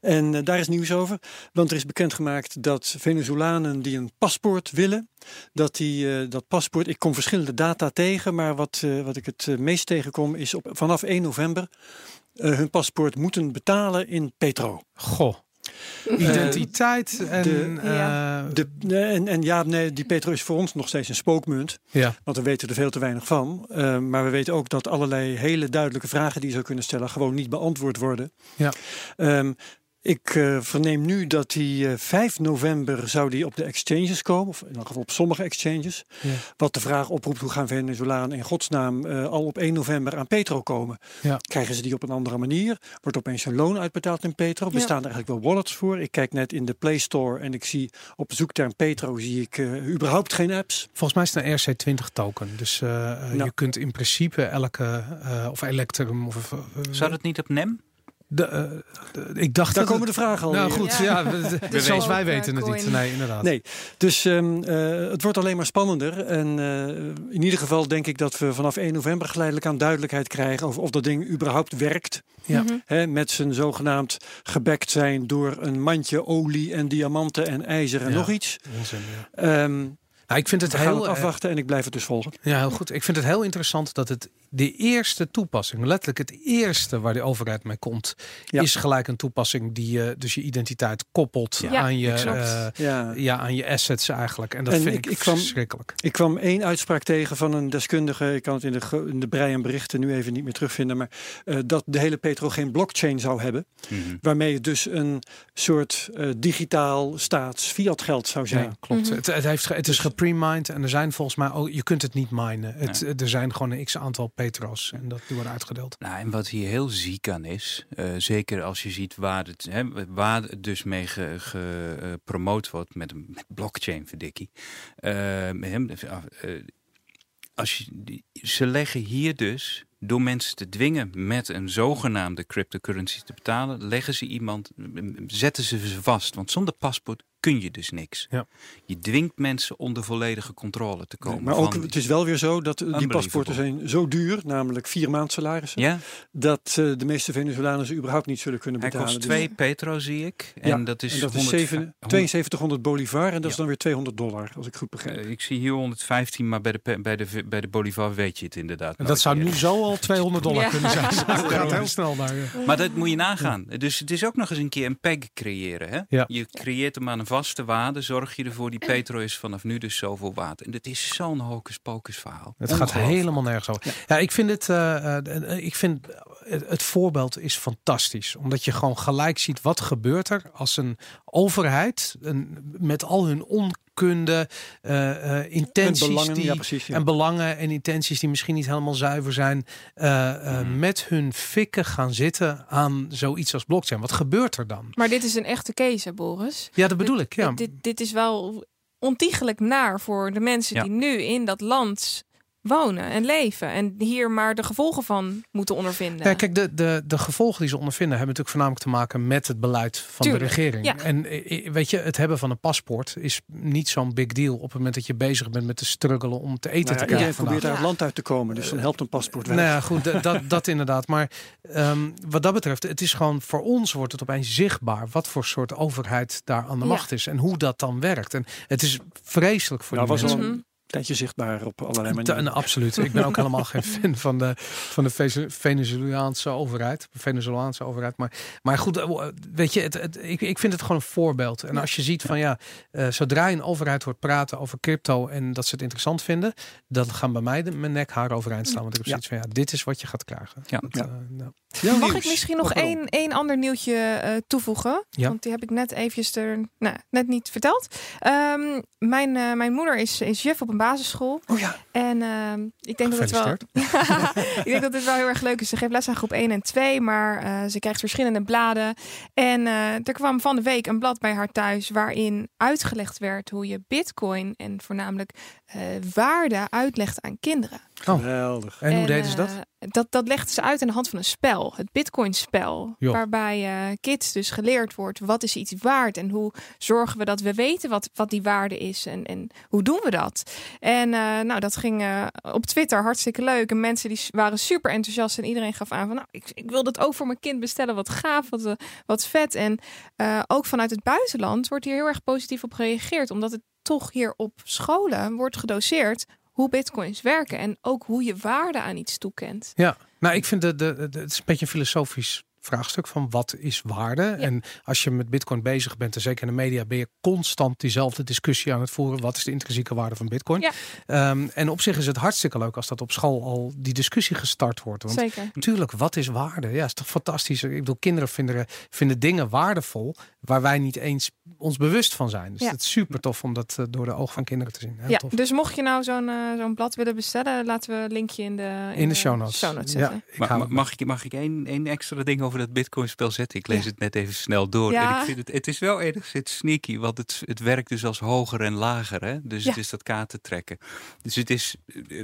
en eh, daar is nieuws over. Want er is bekendgemaakt dat Venezolanen die een paspoort willen, dat die eh, dat paspoort, ik kom verschillende data tegen, maar wat, eh, wat ik het meest tegenkom is op, vanaf 1 november eh, hun paspoort moeten betalen in Petro. Goh. Identiteit en... de- eh, en, en ja, nee, die Petro is voor ons nog steeds een spookmunt. ja. Want we weten er veel te weinig van. Eh, maar we weten ook dat allerlei hele duidelijke vragen die je zou kunnen stellen gewoon niet beantwoord worden. Ja. Ehm, ik eh, verneem nu dat die eh, 5 november zou die op de exchanges komen. Of in ieder geval op sommige exchanges. Ja. Wat de vraag oproept hoe gaan Venezolanen in godsnaam eh, al op 1 november aan Petro komen. Ja. Krijgen ze die op een andere manier? Wordt opeens een loon uitbetaald in Petro? Ja. Bestaan er eigenlijk wel wallets voor? Ik kijk net in de Play Store en ik zie op zoekterm Petro zie ik eh, überhaupt geen apps. Volgens mij is het een RC20 token. Dus eh, eh, Ja. je kunt in principe elke, eh, of Electrum, of... eh, Zou dat niet op NEM? De, eh, de- ik dacht Daar dat komen de vragen al. Nou goed, Ja. ja, we- (laughs) de- Dus zelfs wij eh, weten het niet. Nee, inderdaad. Nee, dus ehm, eh, het wordt alleen maar spannender. En eh, in ieder geval denk ik dat we vanaf 1 november geleidelijk aan duidelijkheid krijgen over of dat ding überhaupt werkt. Ja. Mhm. Hè, met zijn zogenaamd gebekt zijn door een mandje olie en diamanten en ijzer en Ja. nog iets. Onzin, ja. Ehm Nou, ik vind het we gaan heel het afwachten en ik blijf het dus volgen. Ja, heel goed. Ik vind het heel interessant dat het de eerste toepassing, letterlijk het eerste waar de overheid mee komt, Ja. is gelijk een toepassing die je dus je identiteit koppelt Ja, aan je eh, Ja. ja, aan je assets eigenlijk. En dat En vind ik- ik, ik kwam- verschrikkelijk. Ik kwam één uitspraak tegen van een deskundige. Ik kan het in de, in de brei en berichten nu even niet meer terugvinden. Maar eh, dat de hele Petro geen blockchain zou hebben. Mhm. Waarmee het dus een soort eh, digitaal staats fiat geld zou zijn. Ja, klopt. Mhm. het, het, heeft, het is gepremined en er zijn volgens mij ook, je kunt het niet minen. Het, Er zijn gewoon een x aantal Petros en dat die worden uitgedeeld. Nou, en wat hier heel ziek aan is, eh, zeker als je ziet waar het, hè, waar het dus mee gepromoot wordt met, met blockchain, verdikkie. Eh, hem, eh, eh, als je, ze leggen hier dus, door mensen te dwingen met een zogenaamde cryptocurrency te betalen, leggen ze iemand, zetten ze ze vast. Want zonder paspoort kun je dus niks. Ja. Je dwingt mensen onder volledige controle te komen. maar ook, het is wel weer zo dat eh, die paspoorten zijn zo duur, namelijk vier maand salarissen, ja, dat eh, de meeste Venezolanen ze überhaupt niet zullen kunnen hij betalen. kost Dus- twee petro, zie ik. En Ja, dat is, en dat is 100 zeven- 7200 bolivar en dat is dan weer 200 dollar, als ik goed begrijp. Eh, ik zie hier 115, maar bij de, bij de, bij de Bolivar weet je het inderdaad. En dat zou nu zo al (laughs) 200 dollar Ja. kunnen zijn. (laughs) Het gaat heel snel daar. ja. Maar dat moet je nagaan. Dus het is ook nog eens een keer een peg creëren. Hè? Ja. Je creëert hem aan een vaste waarde. Zorg je ervoor, die petro is vanaf nu dus zoveel waard. En dit is zo'n hocus pocus verhaal. Het gaat helemaal nergens over. Ja, ik vind het, eh, eh, eh, ik vind het, het voorbeeld is fantastisch. Omdat je gewoon gelijk ziet wat gebeurt er als een overheid een, met al hun onkunde, eh, eh, intenties en belangen, die, ja precies. Ja. en belangen en intenties die misschien niet helemaal zuiver zijn, eh, eh, Mhm. met hun fikken gaan zitten aan zoiets als blockchain. Wat gebeurt er dan? Maar dit is een echte case, hè, Boris. Ja, dat bedoel ik. Ja. Dit, dit, dit is wel ontiegelijk naar voor de mensen Ja. die nu in dat land wonen en leven. En hier maar de gevolgen van moeten ondervinden. Ja, kijk, de, de, de gevolgen die ze ondervinden hebben natuurlijk voornamelijk te maken met het beleid van Tuurlijk, de regering. ja. En eh, weet je, het hebben van een paspoort is niet zo'n big deal op het moment dat je bezig bent met te struggelen om te eten Nou ja, te krijgen. iedereen vandaag. probeert uit het land uit te komen, dus dan helpt een paspoort wel. Nou ja, goed, dat, dat, inderdaad. Maar ehm, wat dat betreft, het is gewoon voor ons wordt het opeens zichtbaar wat voor soort overheid daar aan de Ja. macht is en hoe dat dan werkt. En het is vreselijk voor Nou, die was al mensen. Tijdje zichtbaar op allerlei manieren. en absoluut. Ik ben ook helemaal geen fan van de, van de Venezolaanse overheid. Venezolaanse overheid. Maar, maar goed, eh, weet je, het, het- ik, ik vind het gewoon een voorbeeld. En als je ziet van ja, eh, zodra een overheid hoort praten over crypto en dat ze het interessant vinden, dan gaan bij mij de, mijn nek haar overeind staan. Want ik heb Ja. zoiets van ja, dit is wat je gaat krijgen. Ja. Dat, Ja. eh, nou. Mag nieuws. ik misschien nog Oh, één, één ander nieuwtje eh, toevoegen? Ja. Want die heb ik net eventjes er nou, net niet verteld. Ehm, mijn, mijn moeder is, is juf op een basisschool. Oh ja, En ehm, ik denk dat het wel. (laughs) ik denk dat het wel heel erg leuk is. Ze geeft les aan groep 1 en 2, maar eh, ze krijgt verschillende bladen. En eh, er kwam van de week een blad bij haar thuis waarin uitgelegd werd hoe je Bitcoin en voornamelijk eh, waarde uitlegt aan kinderen. Oh. geweldig. En hoe deden ze dat? eh, dat? Dat legden ze uit aan de hand van een spel, het Bitcoin-spel. Waarbij eh, kids dus geleerd wordt wat is iets waard en hoe zorgen we dat we weten wat, wat die waarde is en, en hoe doen we dat. En eh, nou, dat ging eh, op Twitter hartstikke leuk. En mensen die waren super enthousiast en iedereen gaf aan van nou, ik, ik wil dat ook voor mijn kind bestellen. Wat gaaf, wat, wat vet. En eh, ook vanuit het buitenland wordt hier heel erg positief op gereageerd, omdat het toch hier op scholen wordt gedoseerd hoe bitcoins werken en ook hoe je waarde aan iets toekent. Ja, nou ik vind de- het is een beetje filosofisch vraagstuk van wat is waarde. En als je met bitcoin bezig bent, en zeker in de media, ben je constant diezelfde discussie aan het voeren. Wat is de intrinsieke waarde van bitcoin? Ja. Ehm, en op zich is het hartstikke leuk als dat op school al die discussie gestart wordt. Want Zeker. Natuurlijk, wat is waarde? Ja, is toch fantastisch. Ik bedoel, kinderen vinden, vinden dingen waardevol waar wij niet eens ons bewust van zijn. Dus Ja. het is super tof om dat eh, door de ogen van kinderen te zien. Heel Ja, tof. dus mocht je nou zo'n eh, zo'n blad willen bestellen, laten we een linkje in de, In de show notes. zetten. ja, ik Maar, hou- ma- mag ik, mag ik één, één extra ding over dat Bitcoin-spel zetten? Ik lees het net even snel door. Ja. En ik vind het, het is wel enigszins sneaky, want het, het werkt dus als hoger en lager. Hè? Dus Ja. het is dat kaarten trekken. Dus het is,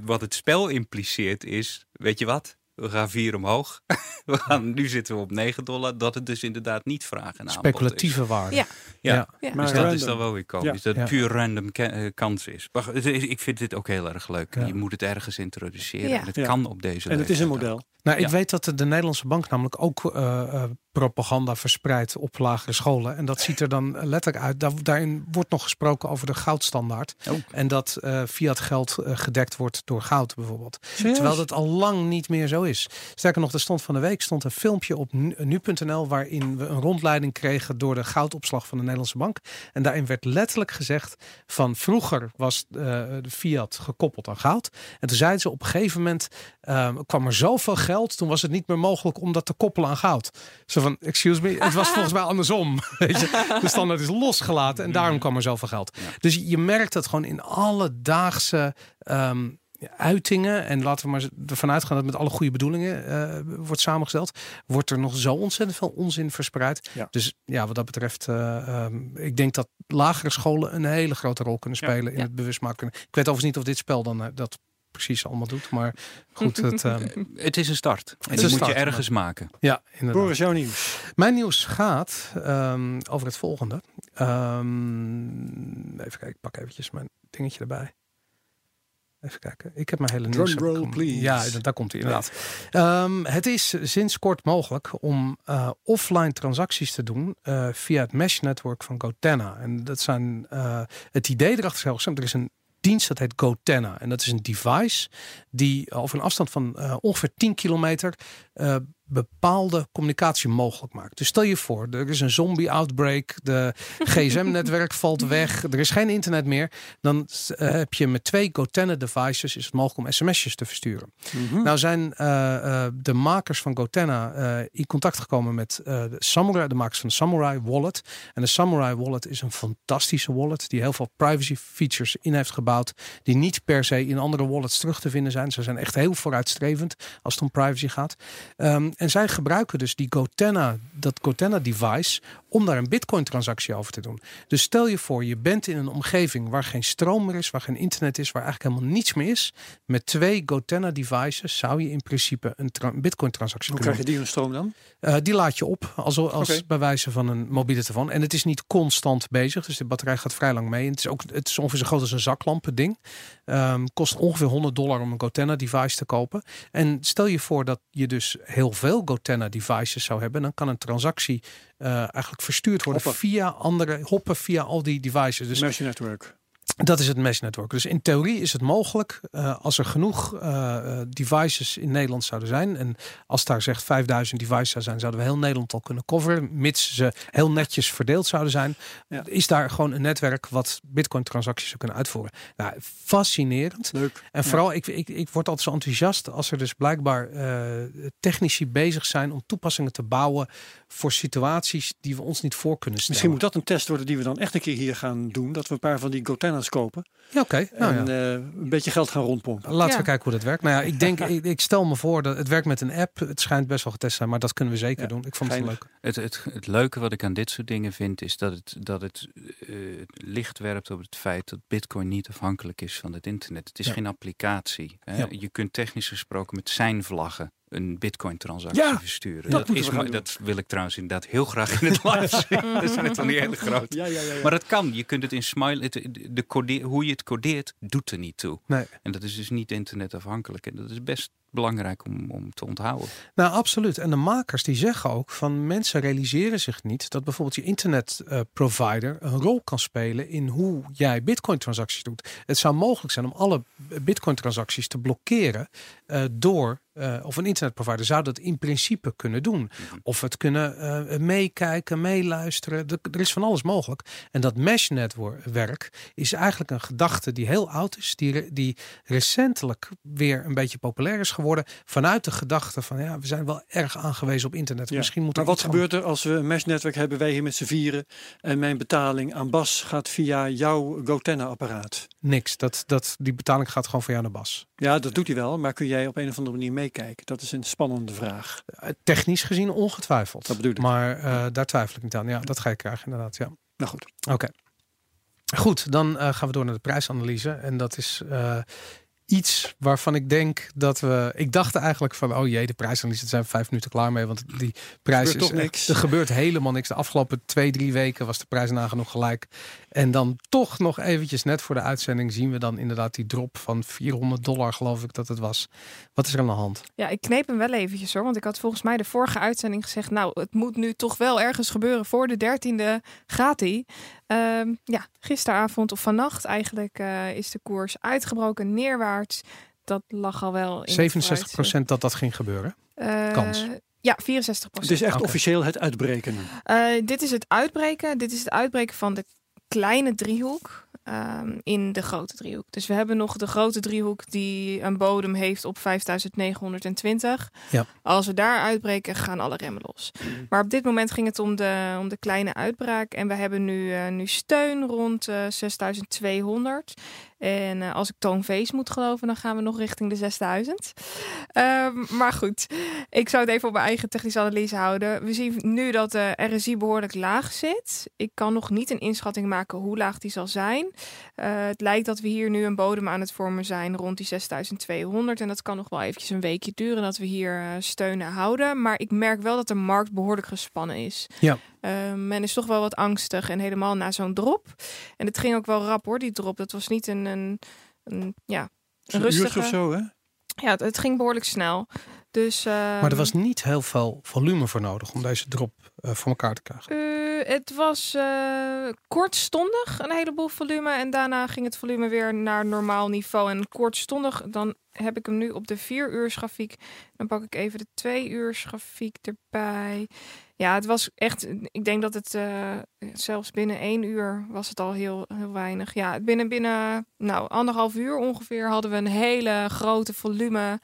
wat het spel impliceert is, weet je wat? We gaan vier omhoog. (laughs) We gaan, nu zitten we op 9 dollar. Dat het dus inderdaad niet vragen en aanbod is. Speculatieve waarde. Ja. Ja. Ja. Ja. Maar Dus dat is dan wel weer komisch. Ja. Dat Ja. het puur random eh, kans is. Maar ik vind dit ook heel erg leuk. Ja. Je moet het ergens introduceren. Ja. En het Ja. kan op deze En het is een model. Nou, ik Ja. weet dat de, de Nederlandse bank namelijk ook eh, eh, propaganda verspreidt op lagere scholen. En dat ziet er dan letterlijk uit. Daar, daarin wordt nog gesproken over de goudstandaard. Oh. En dat eh fiat geld eh, gedekt wordt door goud bijvoorbeeld. Terwijl dat al lang niet meer zo is. Sterker nog, er stond van de week stond een filmpje op nu- nu.nl waarin we een rondleiding kregen door de goudopslag van de Nederlandse bank. En daarin werd letterlijk gezegd van vroeger was eh, de fiat gekoppeld aan goud. En toen zeiden ze op een gegeven moment ehm, kwam er zoveel geld, toen was het niet meer mogelijk om dat te koppelen aan goud. Zo van, excuse me, het was volgens mij andersom. (laughs) Weet je? De standaard is losgelaten en daarom kwam er zoveel geld. Ja. Dus je merkt het gewoon in alledaagse ehm, uitingen. En laten we maar ervan uitgaan dat met alle goede bedoelingen eh, wordt samengesteld. Wordt er nog zo ontzettend veel onzin verspreid. Ja. Dus ja, wat dat betreft, eh, ehm, ik denk dat lagere scholen een hele grote rol kunnen Ja. spelen in het bewustmaken. Ik weet overigens niet of dit spel dan eh, dat precies allemaal doet. Maar goed, het, (laughs) ehm, Het is een start. En is die een moet je ergens maken. ja, inderdaad. Boris, jouw nieuws. Mijn nieuws gaat ehm, over het volgende. Ehm, even kijken, ik pak eventjes mijn dingetje erbij. Even kijken. Ik heb mijn hele nieuws. Drumroll, please. Ja, daar komt hij inderdaad. Ehm, het is sinds kort mogelijk om eh, offline transacties te doen eh, via het mesh network van GoTenna. En dat zijn eh, het idee erachter is heel simpel. Er is een dienst dat heet GoTenna. En dat is een device die over een afstand van eh, ongeveer 10 kilometer eh, bepaalde communicatie mogelijk maakt. Dus stel je voor, er is een zombie-outbreak, de (laughs) gsm-netwerk valt weg, er is geen internet meer. Dan eh, heb je met twee GoTenna-devices is het mogelijk om sms'jes te versturen. Mhm. Nou zijn eh, eh, de makers van GoTenna in contact gekomen met de Samurai, de makers van de Samurai Wallet. En de Samurai Wallet is een fantastische wallet die heel veel privacy features in heeft gebouwd, die niet per se in andere wallets terug te vinden zijn. Ze zijn echt heel vooruitstrevend als het om privacy gaat. Ehm, en zij gebruiken dus die GoTenna, dat GoTenna device om daar een bitcoin transactie over te doen. Dus stel je voor, je bent in een omgeving waar geen stroom meer is, waar geen internet is, waar eigenlijk helemaal niets meer is. Met twee GoTenna devices zou je in principe een tra- bitcoin transactie Hoe kunnen krijg je die een stroom dan? eh, die laat je op als, als Oké. bij wijze van een mobiele telefoon. En het is niet constant bezig, dus de batterij gaat vrij lang mee. En het is ook het is ongeveer zo groot als een zaklampen ding. Ehm, kost ongeveer 100 dollar om een GoTenna device te kopen. En stel je voor dat je dus heel veel GoTenna devices zou hebben, dan kan een transactie eigenlijk verstuurd worden Hoppen. via andere hoppen via al die devices. Dus Mesh network. Dat is het mesh network. Dus in theorie is het mogelijk uh, als er genoeg uh, devices in Nederland zouden zijn. En als daar zegt 5000 devices zou zijn, zouden we heel Nederland al kunnen coveren. Mits ze heel netjes verdeeld zouden zijn. Ja. Is daar gewoon een netwerk wat bitcoin transacties zou kunnen uitvoeren. Nou, fascinerend. Leuk. En vooral, ik, ik, ik word altijd zo enthousiast als er dus blijkbaar uh, technici bezig zijn om toepassingen te bouwen voor situaties die we ons niet voor kunnen stellen. Misschien moet dat een test worden die we dan echt een keer hier gaan doen. Dat we een paar van die Gotenna's kopen. Ja, oké. Nou, en ja. uh, een beetje geld gaan rondpompen. Laten we kijken hoe dat werkt. Nou ja, ik denk, (laughs) ik, ik, stel me voor dat het werkt met een app. Het schijnt best wel getest zijn, maar dat kunnen we zeker doen. Ik vond het leuk. Het, het, het leuke wat ik aan dit soort dingen vind, is dat het, dat het uh, licht werpt op het feit dat Bitcoin niet afhankelijk is van het internet. Het is geen applicatie. Hè? Je kunt technisch gesproken met zijn vlaggen een bitcoin-transactie ja, versturen. Dat, dat, is, dat wil ik trouwens inderdaad heel graag in het (laughs) live zien. dat zijn het dan niet hele groot. Ja, ja, ja, maar het kan. Je kunt het in Smile, het, de hoe je het codeert, doet er niet toe. Nee. En dat is dus niet internetafhankelijk. En dat is best belangrijk om, om te onthouden. Nou, absoluut. En de makers die zeggen ook van mensen realiseren zich niet dat bijvoorbeeld je internetprovider uh, een rol kan spelen in hoe jij bitcoin transacties doet. Het zou mogelijk zijn om alle bitcoin transacties te blokkeren uh, door uh, of een internetprovider zou dat in principe kunnen doen. Of het kunnen uh, meekijken, meeluisteren. Er is van alles mogelijk. En dat mesh-netwerk is eigenlijk een gedachte die heel oud is. Die, die recentelijk weer een beetje populair is geworden. Vanuit de gedachte van ja, we zijn wel erg aangewezen op internet. Ja. Misschien moet maar wat gebeurt er als we een mesh-netwerk hebben, wij hier met z'n vieren. En mijn betaling aan Bas gaat via jouw GoTenna-apparaat? Niks. Dat, dat, die betaling gaat gewoon voor jou naar Bas. Ja, dat doet hij wel. Maar kun jij op een of andere manier meekijken? Dat is een spannende vraag. Technisch gezien ongetwijfeld. Dat bedoel ik. Maar uh, daar twijfel ik niet aan. Ja, dat ga je krijgen inderdaad. Ja. Nou goed. Oké. Okay. Goed, dan uh, gaan we door naar de prijsanalyse. En dat is uh, iets waarvan ik denk dat we. Ik dacht eigenlijk van, oh jee, de prijsanalyse zijn vijf minuten klaar mee. Want die prijs er is toch niks. Er gebeurt helemaal niks. De afgelopen twee, drie weken was de prijs nagenoeg gelijk. En dan toch nog eventjes net voor de uitzending zien we dan inderdaad die drop van 400 dollar, geloof ik dat het was. Wat is er aan de hand? Ja, ik kneep hem wel eventjes hoor. Want ik had volgens mij de vorige uitzending gezegd, nou, het moet nu toch wel ergens gebeuren voor de dertiende gaat hij. Um, ja, gisteravond of vannacht eigenlijk uh, is de koers uitgebroken neerwaarts. Dat lag al wel in 67 procent dat dat ging gebeuren. Uh, Kans. Ja, 64 procent. Het is echt okay. officieel het uitbreken. Uh, dit is het uitbreken. Dit is het uitbreken van de kleine driehoek um, in de grote driehoek. Dus we hebben nog de grote driehoek die een bodem heeft op 5920. Ja. Als we daar uitbreken, gaan alle remmen los. Maar op dit moment ging het om de, om de kleine uitbraak. En we hebben nu, uh, nu steun rond uh, 6200. En uh, als ik Toon Vees moet geloven, dan gaan we nog richting de 6000. Um, maar goed, ik zou het even op mijn eigen technische analyse houden. We zien nu dat de RSI behoorlijk laag zit. Ik kan nog niet een inschatting maken hoe laag die zal zijn. Uh, het lijkt dat we hier nu een bodem aan het vormen zijn rond die 6200. En dat kan nog wel eventjes een weekje duren dat we hier uh, steunen houden. Maar ik merk wel dat de markt behoorlijk gespannen is. Ja. Uh, men is toch wel wat angstig en helemaal na zo'n drop. En het ging ook wel rap hoor, die drop. Dat was niet een, een, een ja, een rustige... of zo, hè? Ja, het, het, ging behoorlijk snel. Dus, uh, maar er was niet heel veel volume voor nodig om deze drop uh, voor elkaar te krijgen. Uh, het was kortstondig een heleboel volume en daarna ging het volume weer naar normaal niveau. En kortstondig, dan heb ik hem nu op de 4 uur grafiek. Dan pak ik even de 2 uur grafiek erbij. Ja, het was echt. Ik denk dat het uh, zelfs binnen één uur was het al heel, heel weinig. Ja, binnen, binnen nou, anderhalf uur ongeveer hadden we een hele grote volume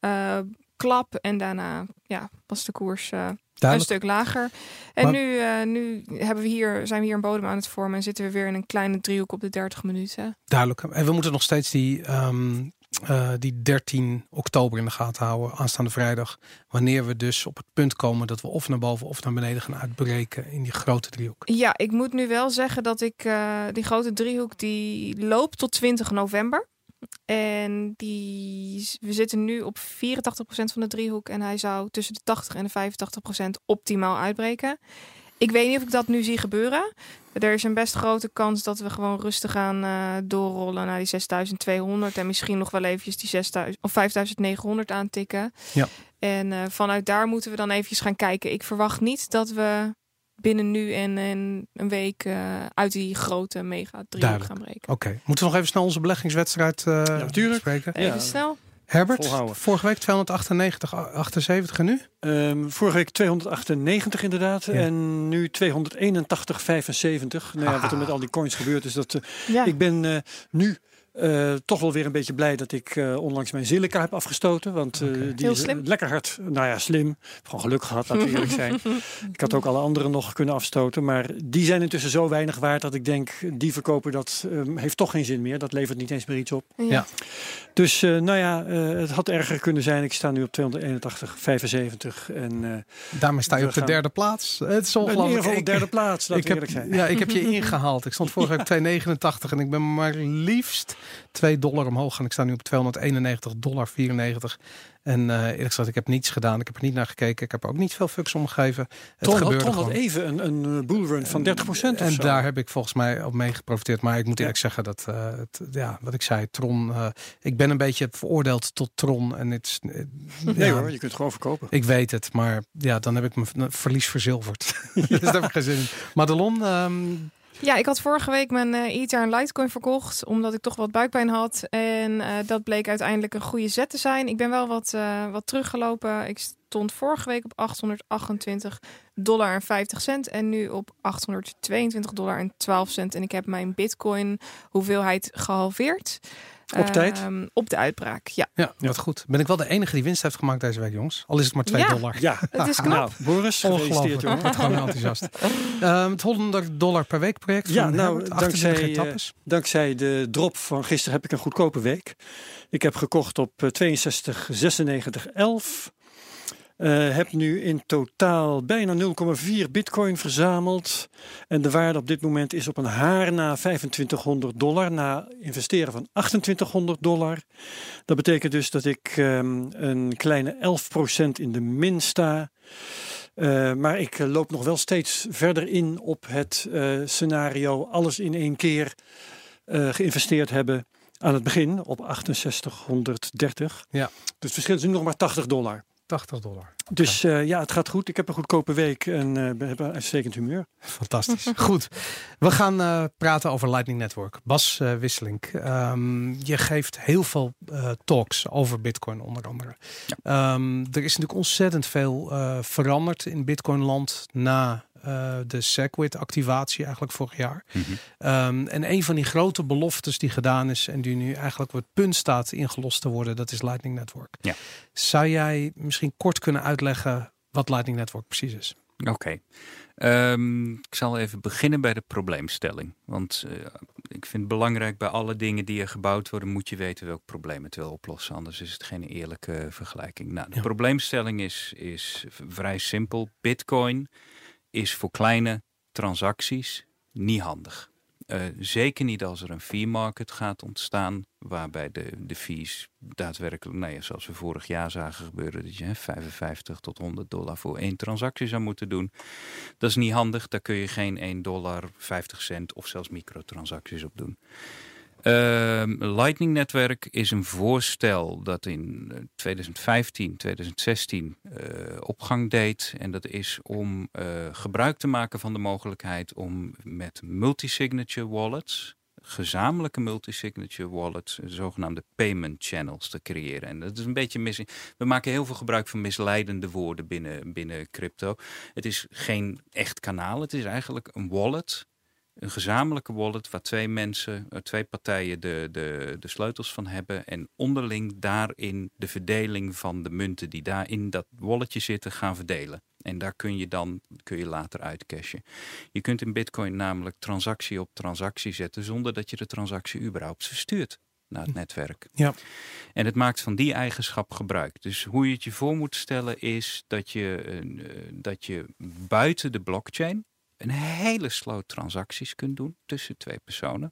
uh, klap. En daarna ja, was de koers uh, een stuk lager. En maar... nu, nu hebben we hier, zijn we hier een bodem aan het vormen en zitten we weer in een kleine driehoek op de 30 minuten. Duidelijk. En we moeten nog steeds die. Um... Uh, die 13 oktober in de gaten houden, aanstaande vrijdag. Wanneer we dus op het punt komen dat we of naar boven of naar beneden gaan uitbreken in die grote driehoek. Ja, ik moet nu wel zeggen dat ik uh, die grote driehoek die loopt tot 20 november. En die, we zitten nu op 84% van de driehoek en hij zou tussen de 80 en de 85% optimaal uitbreken. Ik weet niet of ik dat nu zie gebeuren. Er is een best grote kans dat we gewoon rustig gaan uh, doorrollen naar die 6200 en misschien nog wel eventjes die 6000 of 5900 aantikken. Ja. En uh, vanuit daar moeten we dan eventjes gaan kijken. Ik verwacht niet dat we binnen nu en, en een week eh, uit die grote mega driehoek Duidelijk. gaan breken. Oké, moeten we nog even snel onze beleggingswedstrijd eh natuurlijk. bespreken? Even Ja. snel. Herbert, Volhouden. vorige week 298, 78 en nu? Ehm, vorige week 298 inderdaad. Ja. En nu 281,75. Nou ja, wat er met al die coins gebeurd is. Dat, eh, Ja. Ik ben eh, nu eh, toch wel weer een beetje blij dat ik eh, onlangs mijn Zilliqa heb afgestoten. Want eh, die Heel is lekker hard. Nou ja, slim. Gewoon geluk gehad, laten we (laughs) eerlijk zijn. Ik had ook alle anderen nog kunnen afstoten. Maar die zijn intussen zo weinig waard dat ik denk, die verkopen dat ehm, heeft toch geen zin meer. Dat levert niet eens meer iets op. Ja. Dus eh, nou ja, eh, het had erger kunnen zijn. Ik sta nu op 281,75. En eh, Daarmee sta je op de gaan- derde plaats. Het is in ieder ongelooflijk. geval op Ik- derde plaats, laten ik we heb, eerlijk zijn. ja, ik heb je ingehaald. Ik stond vorige week op (laughs) 289 en ik ben maar liefst 2 dollar omhoog en ik sta nu op 291 dollar 94. En eh eerlijk gezegd, ik heb niets gedaan. Ik heb er niet naar gekeken. Ik heb er ook niet veel fucks om gegeven. Het Tron had, gebeurde Tron had gewoon. even een, een eh, bullrun van 30% of En zo. daar heb ik volgens mij op mee geprofiteerd. Maar ik moet Ja. eerlijk zeggen dat, eh, het, ja, wat ik zei, Tron. ik ben een beetje veroordeeld tot Tron. En het is, Nee ja, hoor, je kunt gewoon verkopen. Ik weet het, maar ja, dan heb ik mijn verlies verzilverd. (laughs) dus daar heb ik geen zin in. Madelon, ehm, Ja, ik had vorige week mijn Ether en Litecoin verkocht, omdat ik toch wat buikpijn had. En eh, dat bleek uiteindelijk een goede zet te zijn. Ik ben wel wat, eh, wat teruggelopen. Ik stond vorige week op 828 dollar en 50 cent en nu op 822 dollar en 12 cent. En ik heb mijn bitcoin hoeveelheid gehalveerd. Op tijd? Ehm, op de uitbraak, ja. ja, wat goed. Ben ik wel de enige die winst heeft gemaakt deze week, jongens? Al is het maar 2 Ja. dollar. Ja, (laughs) Het is knap. nou, Boris, gefeliciteerd Ongelooflijk. jongen. Gewoon enthousiast. (laughs) Ehm, het 100 dollar per week project Ja, van nou, Herbert, dankzij, 28 eh. Dankzij de drop van gisteren heb ik een goedkope week. Ik heb gekocht op eh, 62, 96, 11. Eh, heb nu in totaal bijna 0,4 bitcoin verzameld. En de waarde op dit moment is op een haar na 2500 dollar. Na investeren van 2800 dollar. Dat betekent dus dat ik ehm, een kleine 11% in de min sta. Eh, maar ik eh, loop nog wel steeds verder in op het scenario alles in één keer geïnvesteerd hebben aan het begin op 6830. Ja. Dus het verschil is nu nog maar 80 dollar. 80 dollar. Dus eh, ja, het gaat goed. Ik heb een goedkope week en eh, ben- heb een uitstekend humeur. Fantastisch. (laughs) Goed. We gaan eh, praten over Lightning Network. Bas eh Wisselink, ehm, je geeft heel veel eh, talks over Bitcoin onder andere. Ehm, er is natuurlijk ontzettend veel eh, veranderd in Bitcoinland na eh, de Segwit-activatie eigenlijk vorig jaar. Mhm. Ehm, en een van die grote beloftes die gedaan is en die nu eigenlijk op het punt staat ingelost te worden, dat is Lightning Network. Ja. Zou jij misschien kort kunnen uitleggen wat Lightning Network precies is? Oké. Ehm, ik zal even beginnen bij de probleemstelling. Want eh, ik vind het belangrijk bij alle dingen die er gebouwd worden, moet je weten welk probleem het wil oplossen. Anders is het geen eerlijke vergelijking. Nou, de Ja. probleemstelling is, is vrij simpel. Bitcoin is voor kleine transacties niet handig. Eh, zeker niet als er een fee market gaat ontstaan, waarbij de, de fees daadwerkelijk, nou zoals we vorig jaar zagen gebeuren, dat je hè, 55 tot 100 dollar voor één transactie zou moeten doen. Dat is niet handig, daar kun je geen 1 dollar 50 cent of zelfs microtransacties op doen. Ehm, Lightning Netwerk is een voorstel dat in eh, 2015, 2016 eh, opgang deed. En dat is om eh, gebruik te maken van de mogelijkheid om met multisignature wallets, gezamenlijke multisignature wallets, zogenaamde payment channels te creëren. En dat is een beetje mis. We maken heel veel gebruik van misleidende woorden binnen, binnen crypto. Het is geen echt kanaal, het is eigenlijk een wallet een gezamenlijke wallet waar twee mensen, eh, twee partijen de, de, de sleutels van hebben. En onderling daarin de verdeling van de munten die daar in dat walletje zitten gaan verdelen. En daar kun je dan kun je later uitcashen. Je kunt in Bitcoin namelijk transactie op transactie zetten zonder dat je de transactie überhaupt verstuurt naar het netwerk. Ja. En het maakt van die eigenschap gebruik. Dus hoe je het je voor moet stellen is dat je, eh, dat je buiten de blockchain een hele sloot transacties kunt doen tussen twee personen.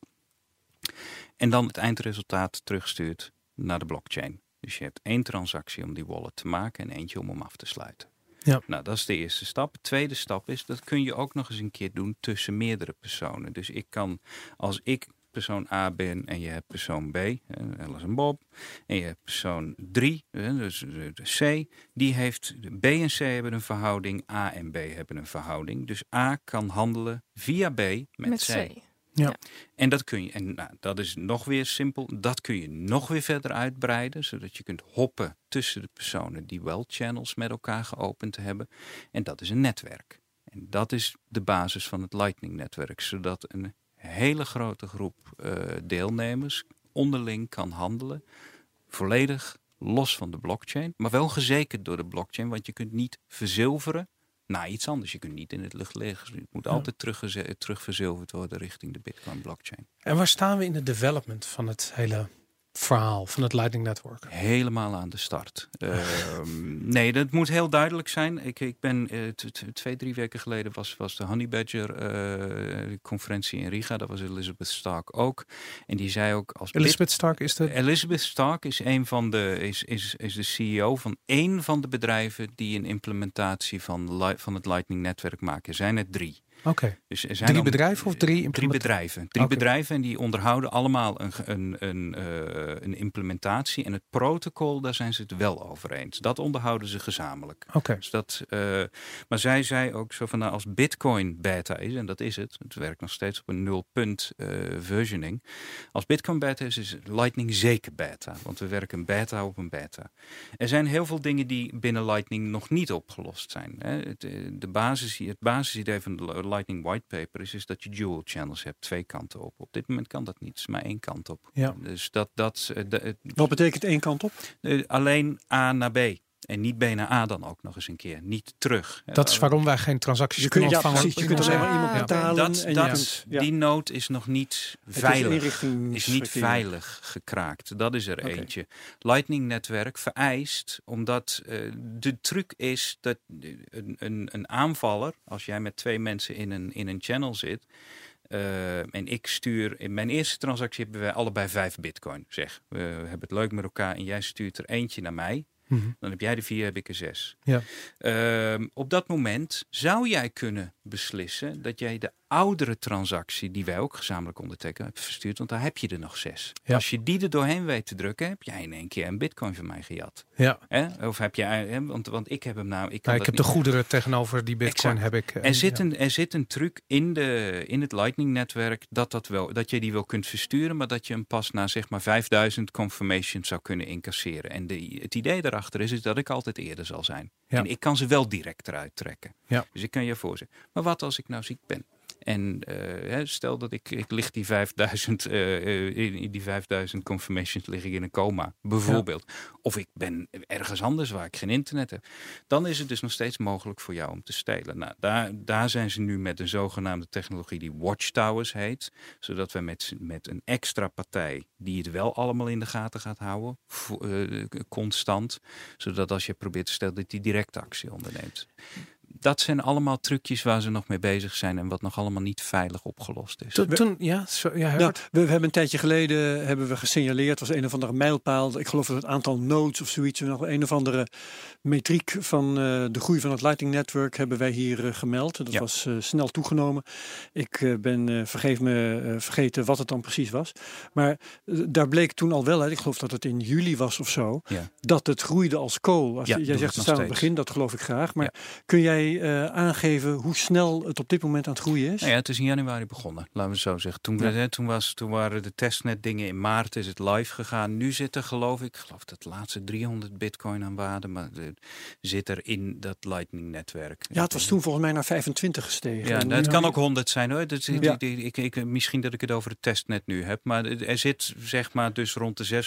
En dan het eindresultaat terugstuurt naar de blockchain. Dus je hebt één transactie om die wallet te maken en eentje om hem af te sluiten. Ja. Nou, dat is de eerste stap. De tweede stap is, dat kun je ook nog eens een keer doen tussen meerdere personen. Dus ik kan, als ik persoon A ben en je hebt persoon B, hè, Alice en Bob. En je hebt persoon 3, dus C. Die heeft, B en C hebben een verhouding, A en B hebben een verhouding. Dus A kan handelen via B met, Met C. C. En dat kun je, en nou, dat is nog weer simpel, dat kun je nog weer verder uitbreiden, zodat je kunt hoppen tussen de personen die wel channels met elkaar geopend hebben. En dat is een netwerk. En dat is de basis van het Lightning-netwerk, zodat een hele grote groep eh, deelnemers onderling kan handelen, volledig los van de blockchain, maar wel gezekerd door de blockchain, want je kunt niet verzilveren naar iets anders. Je kunt niet in het lucht liggen. Het moet Ja. altijd terugverzilverd worden richting de Bitcoin blockchain. En waar staan we in de development van het hele verhaal van het Lightning Network? Helemaal aan de start. (laughs) Ehm, nee, dat moet heel duidelijk zijn. Ik, ik ben eh, twee, drie weken geleden was, was de Honey Badger eh, conferentie in Riga. Dat was Elizabeth Stark ook. En die zei ook als Bit- Elizabeth Stark is de... Elizabeth Stark is een van de is, is, is de CEO van één van de bedrijven die een implementatie van, van het Lightning netwerk maken. Er zijn er drie. Oké. Dus er zijn Drie bedrijven of drie Drie implement- bedrijven. Drie bedrijven en die onderhouden allemaal een, een, een, eh, een implementatie. En het protocol, daar zijn ze het wel over eens. Dat onderhouden ze gezamenlijk. Oké. Dus dat, eh, maar zij zei ook zo van nou, als Bitcoin beta is, en dat is het, het werkt nog steeds op een nul punt eh, versioning. Als Bitcoin beta is, is Lightning zeker beta. Want we werken beta op een beta. Er zijn heel veel dingen die binnen Lightning nog niet opgelost zijn. Hè. Het, de basis, het basisidee van de Lightning whitepaper is, is dat je dual channels hebt, twee kanten op. Op dit moment kan dat niet, maar één kant op. Ja. Dus dat, dat, eh, de- Wat betekent één kant op? eh, alleen A naar B. En niet B naar A dan ook nog eens een keer. Niet terug. Dat is waarom wij geen transacties Je kunt, kunnen ja, ontvangen. precies, je kunt alleen maar iemand betalen. dat, en dat, je kunt, ja, Die nood is nog niet het is veilig. inrichtingsverkeer. Is niet veilig gekraakt. Dat is er eentje. Lightning-netwerk vereist, omdat eh, de truc is dat eh, een, een, een aanvaller, als jij met twee mensen in een, in een channel zit. eh, en ik stuur, in mijn eerste transactie hebben wij allebei vijf bitcoin. Zeg, we hebben het leuk met elkaar en jij stuurt er eentje naar mij. Mhm. Dan heb jij de vier, heb ik er zes. Ja. Ehm, op dat moment zou jij kunnen beslissen dat jij de oudere transactie, die wij ook gezamenlijk ondertekenen, hebt verstuurd, want daar heb je er nog zes. Ja. Als je die er doorheen weet te drukken, heb jij in één keer een bitcoin van mij gejat. Ja. Of heb jij, hè? Want, want ik heb hem nou. Ik, kan Nou, ik heb de goederen tegenover die bitcoin Exact. heb ik. eh, Er zit, een, er zit een truc in, de, in het Lightning-netwerk dat, dat, wel, dat je die wel kunt versturen, maar dat je hem pas na zeg maar 5000 confirmations zou kunnen incasseren. En de, het idee daarachter is, is dat ik altijd eerder zal zijn. En ik kan ze wel direct eruit trekken. Ja. Dus ik kan je voorzien. Maar wat als ik nou ziek ben? En eh, stel dat ik, ik lig die 5000, eh, eh, in, die 5000 confirmations lig ik in een coma, bijvoorbeeld. Of ik ben ergens anders waar ik geen internet heb. Dan is het dus nog steeds mogelijk voor jou om te stelen. Nou, daar, daar zijn ze nu met een zogenaamde technologie die Watchtowers heet. Zodat we met, met een extra partij die het wel allemaal in de gaten gaat houden, constant. Zodat als je probeert te stellen dat die direct actie onderneemt. Dat zijn allemaal trucjes waar ze nog mee bezig zijn en wat nog allemaal niet veilig opgelost is. Toen, toen- ja, zo, ja, we, we hebben een tijdje geleden hebben we gesignaleerd, was een of andere mijlpaal. Ik geloof dat het aantal nodes of zoiets, nog een of andere metriek van eh, de groei van het Lightning Network hebben wij hier eh, gemeld. Dat Ja. was eh, snel toegenomen. Ik ben, eh, vergeef me, eh, vergeten wat het dan precies was. Maar daar bleek toen al wel uit, ik geloof dat het in juli was of zo, Ja. dat het groeide als kool. Als Ja, jij zegt het aan het begin, dat geloof ik graag. Maar kun jij eh, aangeven hoe snel het op dit moment aan het groeien is? Nou ja, het is in januari begonnen, laten we het zo zeggen. Toen, Ja. hè, toen, was, toen waren de testnet dingen in maart, is het live gegaan. Nu zit er geloof ik, ik geloof dat de laatste 300 bitcoin aan waarde, maar de, zit er in dat Lightning netwerk. Ja, het was toen volgens mij naar 25 gestegen. Ja, nou, het kan ook 100 zijn hoor. Dat, Ja. ik, ik, ik, misschien dat ik het over het testnet nu heb. Maar er zit zeg maar dus rond de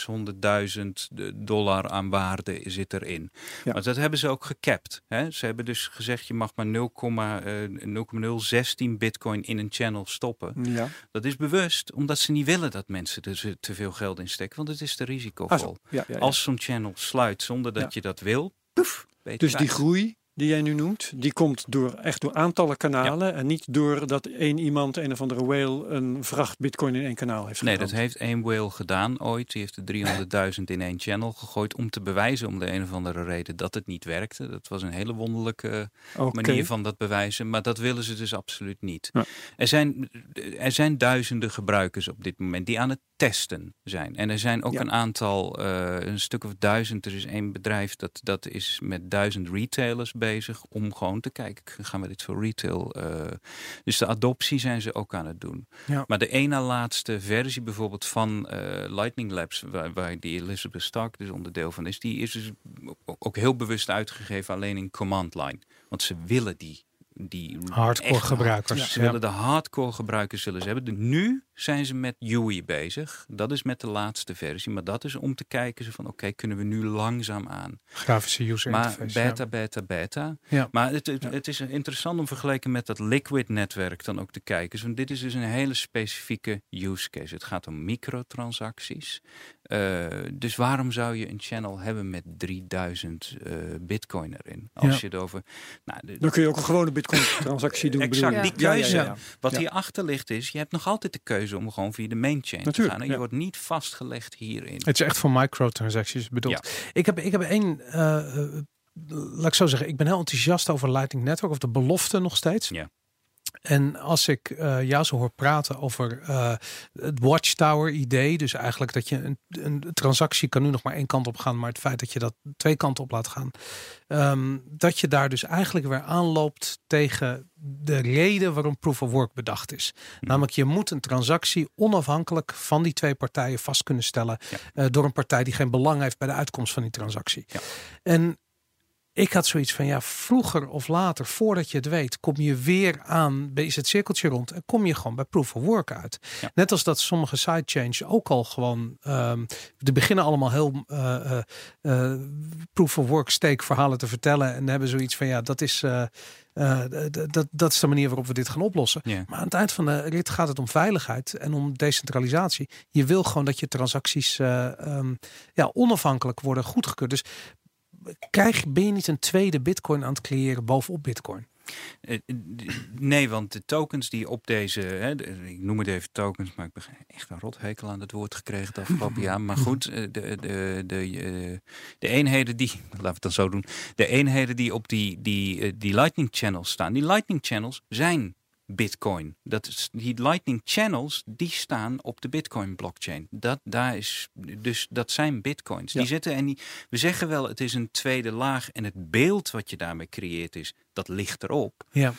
600.000 dollar aan waarde zit erin. Ja. Maar dat hebben ze ook gecapt. Hè? Ze hebben dus gezegd je mag maar 0,0, eh, 0,016 bitcoin in een channel stoppen. Ja. Dat is bewust omdat ze niet willen dat mensen er te veel geld in steken. Want het is te Ah, risicovol. Ja, ja. Als zo'n channel sluit zonder dat je dat wil, poef, Dus die groei die jij nu noemt, die komt door, echt door aantallen kanalen en niet door dat één iemand, een of andere whale, een vracht bitcoin in één kanaal heeft Nee, gedaan. dat heeft één whale gedaan ooit. Die heeft de 300.000 in één channel gegooid om te bewijzen om de een of andere reden dat het niet werkte. Dat was een hele wonderlijke Oké. manier van dat bewijzen. Maar dat willen ze dus absoluut niet. Ja. Er, zijn, er zijn duizenden gebruikers op dit moment die aan het testen zijn. En er zijn ook Ja. een aantal, eh, een stuk of duizend. Er is één bedrijf dat, dat is met duizend retailers bezig om gewoon te kijken, gaan we dit voor retail? eh, dus de adoptie zijn ze ook aan het doen. Ja. Maar de ene laatste versie bijvoorbeeld van eh, Lightning Labs, waar, waar die Elizabeth Stark dus onderdeel van is, die is dus ook heel bewust uitgegeven alleen in command line. Want ze willen die, die Hardcore echt- gebruikers. Ze Ja. willen de hardcore gebruikers zullen ze hebben. De- nu zijn ze met UI bezig. Dat is met de laatste versie. Maar dat is om te kijken ze van oké, kunnen we nu langzaam aan. Grafische user Maar interface. ja. beta, beta, beta. Ja. Maar het, het, het is interessant om vergeleken met dat Liquid netwerk dan ook te kijken. Want dit is dus een hele specifieke use case. Het gaat om microtransacties. Eh, dus waarom zou je een channel hebben met 3000 eh, bitcoin erin? Als Ja. je het over... Nou, de- Dan kun je ook een gewone bitcoin-transactie (laughs) doen. Exact, bedoel je? die keuze. Ja, ja, ja. Wat Ja. hierachter ligt is, je hebt nog altijd de keuze om gewoon via de main chain te Natuurlijk, gaan. En je ja. wordt niet vastgelegd hierin. Het is echt voor microtransacties bedoeld. Ik heb, ik heb één, eh, laat ik zo zeggen, ik ben heel enthousiast over Lightning Network of de belofte nog steeds. Ja. En als ik eh, jou zo hoor praten over eh, het Watchtower idee, dus eigenlijk dat je een, een transactie kan nu nog maar één kant op gaan, maar het feit dat je dat twee kanten op laat gaan, ehm, dat je daar dus eigenlijk weer aanloopt tegen de reden waarom proof of work bedacht is. Namelijk je moet een transactie onafhankelijk van die twee partijen vast kunnen stellen Ja. eh, door een partij die geen belang heeft bij de uitkomst van die transactie. Ja. En ik had zoiets van ja, vroeger of later, voordat je het weet, kom je weer aan, is het cirkeltje rond en kom je gewoon bij proof of work uit. Ja. Net als dat sommige sidechains ook al gewoon, ehm de beginnen allemaal heel eh, proof of work steek verhalen te vertellen en hebben zoiets van ja, dat is, dat, dat is de manier waarop we dit gaan oplossen. Maar aan het eind van de rit gaat het om veiligheid en om decentralisatie. Je wil gewoon dat je transacties eh, ehm, ja, onafhankelijk worden goedgekeurd. Dus krijg, ben je niet een tweede bitcoin aan het creëren bovenop bitcoin? Eh, eh, Nee, want de tokens die op deze, hè, ik noem het even tokens, maar ik ben echt een rothekel aan het woord gekregen het afgelopen jaar. Maar goed, eh, de, de, de, de eenheden die, (laughs) laten we het dan zo doen, de eenheden die op die, die, die Lightning channels staan, die Lightning channels zijn Bitcoin. Dat is, die Lightning channels die staan op de Bitcoin blockchain. Dat, daar is, dus dat zijn Bitcoins. Die zitten en die, we zeggen wel het is een tweede laag en het beeld wat je daarmee creëert is, dat ligt erop Ja,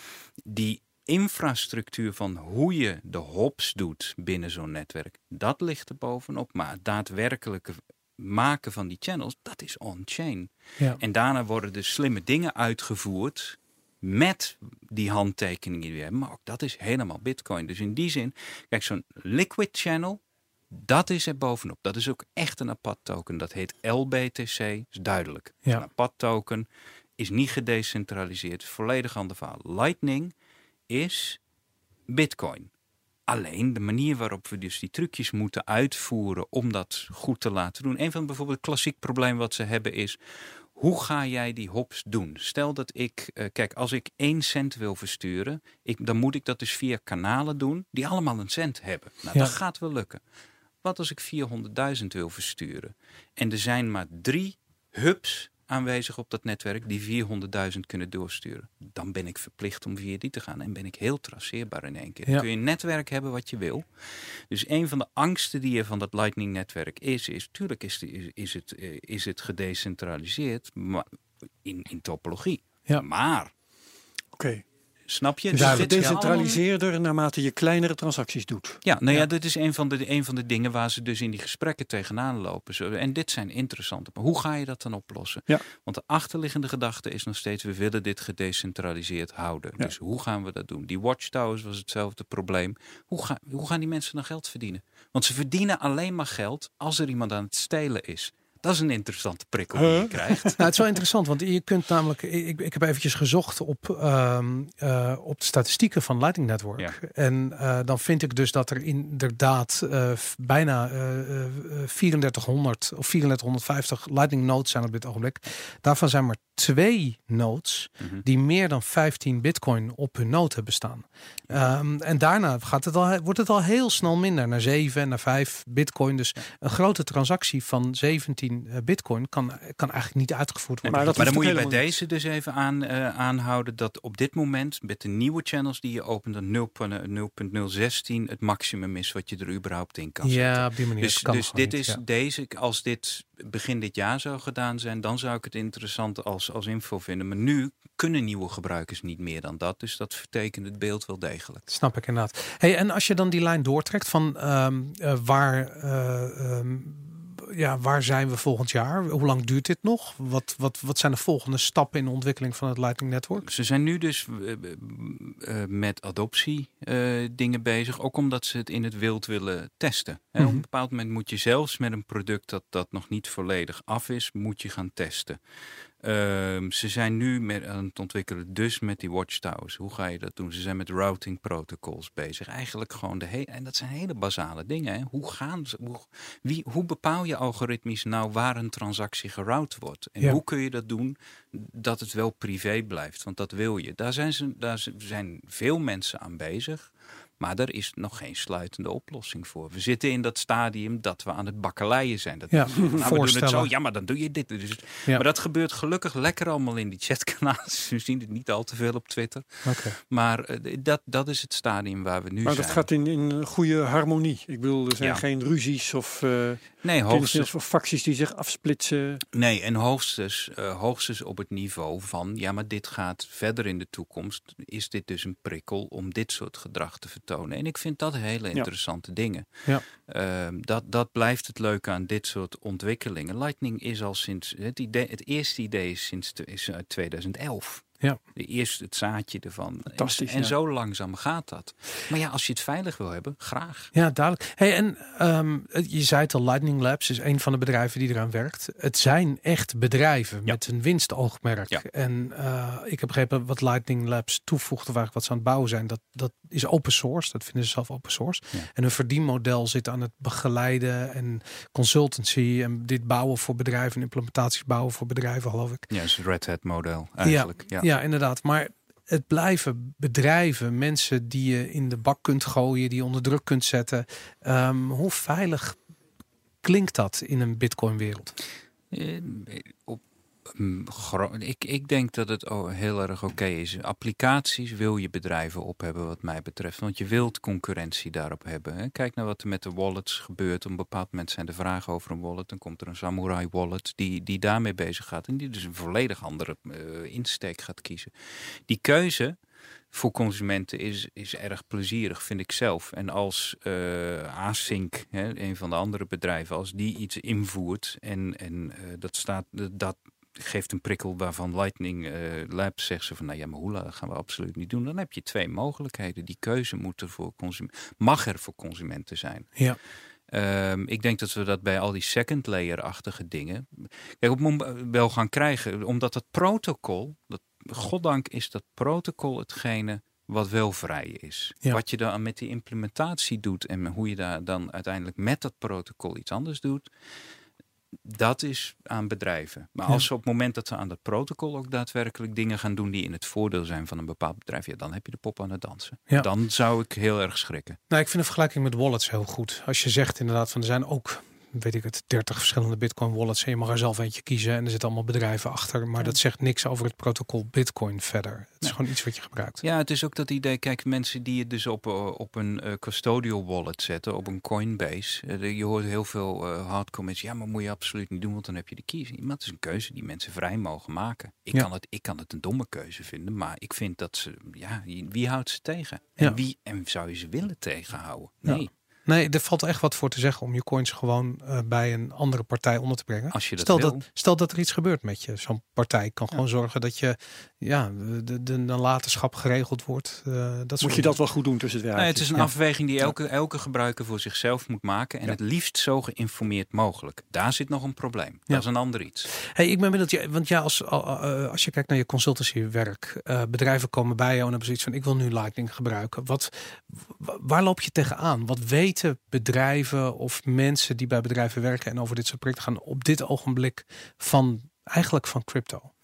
die infrastructuur van hoe je de hops doet binnen zo'n netwerk, dat ligt er bovenop. Maar het daadwerkelijke maken van die channels, dat is on-chain. ja. En daarna worden de slimme dingen uitgevoerd met die handtekeningen die we hebben. Maar ook dat is helemaal bitcoin. Dus in die zin, kijk, zo'n liquid channel, dat is er bovenop. Dat is ook echt een apart token. Dat heet LBTC, is duidelijk. Ja. Een apart token is niet gedecentraliseerd, volledig ander verhaal. Lightning is bitcoin. Alleen de manier waarop we dus die trucjes moeten uitvoeren om dat goed te laten doen. Een van bijvoorbeeld het klassiek probleem wat ze hebben is, hoe ga jij die hops doen? Stel dat ik, eh, kijk, als ik één cent wil versturen, ik, dan moet ik dat dus via kanalen doen die allemaal een cent hebben. Nou, Ja. dat gaat wel lukken. Wat als ik 400.000 wil versturen? En er zijn maar drie hubs aanwezig op dat netwerk die 400.000 kunnen doorsturen. Dan ben ik verplicht om via die te gaan en ben ik heel traceerbaar in één keer. Ja. kun je een netwerk hebben wat je wil. Dus een van de angsten die er van dat Lightning-netwerk is, is tuurlijk is, is, is, het, eh, is het gedecentraliseerd maar in, in topologie. Ja. Maar, Oké. Snap je? Dus het gedecentraliseerder naarmate je kleinere transacties doet. Ja, nou ja, Ja. dit is een van, de, een van de dingen waar ze dus in die gesprekken tegenaan lopen. En dit zijn interessante. Maar hoe ga je dat dan oplossen? Ja. Want de achterliggende gedachte is nog steeds, we willen dit gedecentraliseerd houden. Ja. Dus hoe gaan we dat doen? Die watchtowers was hetzelfde probleem. Hoe, ga, hoe gaan die mensen dan geld verdienen? Want ze verdienen alleen maar geld als er iemand aan het stelen is. Dat is een interessante prikkel die je krijgt. Nou, het is wel interessant, want je kunt namelijk. Ik, ik heb eventjes gezocht op, ehm, eh, op de statistieken van Lightning Network. Ja. En eh, dan vind ik dus dat er inderdaad eh, bijna eh, eh, 3400 of 3450 Lightning nodes zijn op dit ogenblik. Daarvan zijn maar twee nodes Mhm. die meer dan 15 bitcoin op hun node hebben staan. Ehm, en daarna gaat het al, wordt het al heel snel minder naar 7 en naar 5 bitcoin. Dus een grote transactie van 17 eh, bitcoin kan, kan eigenlijk niet uitgevoerd worden. Maar dat maar dan moet je bij deze dus even aan, eh, aanhouden dat op dit moment met de nieuwe channels die je opent, dat 0.016 het maximum is wat je er überhaupt in kan zetten. Ja, op die manier. Dus, dus dit niet, is ja. deze, als dit begin dit jaar zou gedaan zijn, dan zou ik het interessant als, als info vinden. Maar nu kunnen nieuwe gebruikers niet meer dan dat. Dus dat vertekent het beeld wel degelijk. Snap ik inderdaad. Hey, en als je dan die lijn doortrekt van ehm, eh, waar, eh, ehm, ja, waar zijn we volgend jaar? Hoe lang duurt dit nog? Wat, wat, wat zijn de volgende stappen in de ontwikkeling van het Lightning Network? Ze zijn nu dus eh, eh, met adoptie eh, dingen bezig. Ook omdat ze het in het wild willen testen. Op Mhm. een bepaald moment moet je zelfs met een product dat, dat nog niet volledig af is, moet je gaan testen. Ehm, ze zijn nu met, aan het ontwikkelen, dus met die watchtowers. Hoe ga je dat doen? Ze zijn met routing protocols bezig. Eigenlijk gewoon de hele. En dat zijn hele basale dingen. Hè? Hoe, gaan ze, hoe, wie, hoe bepaal je algoritmisch nou waar een transactie geroute wordt? En Ja. hoe kun je dat doen dat het wel privé blijft? Want dat wil je. Daar zijn, ze, daar zijn veel mensen aan bezig. Maar er is nog geen sluitende oplossing voor. We zitten in dat stadium dat we aan het bakkeleien zijn. Dat, Ja, nou, we doen het zo, ja, maar dan doe je dit. Dus, Ja. Maar dat gebeurt gelukkig lekker allemaal in die chatkanalen. We (laughs) zien het niet al te veel op Twitter. Oké. Maar eh, dat, dat is het stadium waar we nu Maar zijn. dat gaat in, in goede harmonie. Ik bedoel, er zijn Ja. geen ruzies of, uh, Nee, hoogstens, of facties die zich afsplitsen. nee, en hoogstens, eh, hoogstens op het niveau van... ja, maar dit gaat verder in de toekomst. Is dit dus een prikkel om dit soort gedrag te vertonen? En ik vind dat hele interessante dingen. Ja. Ehm, dat, dat blijft het leuke aan dit soort ontwikkelingen. Lightning is al sinds... Het, idee, het eerste idee is, sinds, is uit 2011. Ja. De eerste, het zaadje ervan. Fantastisch, En, en ja. zo langzaam gaat dat. Maar ja, als je het veilig wil hebben, graag. Ja, duidelijk. Hey, en ehm, je zei het al, Lightning Labs is een van de bedrijven die eraan werkt. Het zijn echt bedrijven Ja. met een winstoogmerk. Ja. En eh, ik heb begrepen wat Lightning Labs toevoegt, of eigenlijk wat ze aan het bouwen zijn, dat, dat is open source. Dat vinden ze zelf open source. En hun verdienmodel zit aan het begeleiden en consultancy en dit bouwen voor bedrijven, en implementaties bouwen voor bedrijven, geloof ik. Ja, het is het Red Hat model eigenlijk. Ja, Ja, inderdaad. Maar het blijven bedrijven, mensen die je in de bak kunt gooien, die je onder druk kunt zetten. Ehm, hoe veilig klinkt dat in een Bitcoin-wereld? Eh, op, ik, ik denk dat het heel erg oké is. Applicaties wil je bedrijven op hebben wat mij betreft. Want je wilt concurrentie daarop hebben. Hè. Kijk naar wat er met de wallets gebeurt. Op een bepaald moment zijn er vragen over een wallet. Dan komt er een Samurai wallet die, die daarmee bezig gaat. En die dus een volledig andere eh, insteek gaat kiezen. Die keuze voor consumenten is, is erg plezierig, vind ik zelf. En als eh Async, hè, een van de andere bedrijven, als die iets invoert en, en eh, dat staat, dat geeft een prikkel waarvan Lightning eh, Labs zegt ze van, nou ja, maar hoe gaan we absoluut niet doen. Dan heb je twee mogelijkheden. Die keuze moet er voor consumenten, mag er voor consumenten zijn. Ja. Ehm, ik denk dat we dat bij al die second layer-achtige dingen kijk, op moment wel gaan krijgen. Omdat dat protocol, dat, goddank is dat protocol hetgene wat wel vrij is. Ja. Wat je dan met die implementatie doet en hoe je daar dan uiteindelijk met dat protocol iets anders doet, dat is aan bedrijven. Maar als ze op het moment dat ze aan dat protocol ook daadwerkelijk dingen gaan doen die in het voordeel zijn van een bepaald bedrijf, ja, dan heb je de pop aan het dansen. Ja. Dan zou ik heel erg schrikken. Nou, ik vind de vergelijking met wallets heel goed. Als je zegt inderdaad van er zijn ook, weet ik het, 30 verschillende Bitcoin wallets en je mag er zelf eentje kiezen en er zitten allemaal bedrijven achter. Maar dat zegt niks over het protocol Bitcoin verder. Het is gewoon iets wat je gebruikt. Ja, het is ook dat idee. Kijk, mensen die het dus op, eh, op een eh, custodial wallet zetten, op een Coinbase. eh, je hoort heel veel hard comments. Ja, maar moet je absoluut niet doen, want dan heb je de kiezer. Maar het is een keuze die mensen vrij mogen maken. Ik, Ja. kan, het, ik kan het een domme keuze vinden, maar ik vind dat ze, ja, wie houdt ze tegen? En wie en zou je ze willen tegenhouden? Nee. Nee, er valt echt wat voor te zeggen om je coins gewoon uh, bij een andere partij onder te brengen. Als je dat stel, wil. dat, stel dat er iets gebeurt met je. Zo'n partij kan gewoon zorgen dat je ja, de, de, de nalatenschap geregeld wordt. Uh, dat moet je dat wel goed doen tussen het nee, Het is een afweging die elke, elke gebruiker voor zichzelf moet maken. En het liefst zo geïnformeerd mogelijk. Daar zit nog een probleem. Dat is een ander iets. Hey, ik ben benieuwd, want ja, als, uh, als je kijkt naar je consultancywerk, uh, bedrijven komen bij jou en hebben zoiets van ik wil nu Lightning gebruiken. Wat, waar loop je tegenaan? Wat weten bedrijven of mensen die bij bedrijven werken en over dit soort projecten gaan op dit ogenblik van eigenlijk van crypto?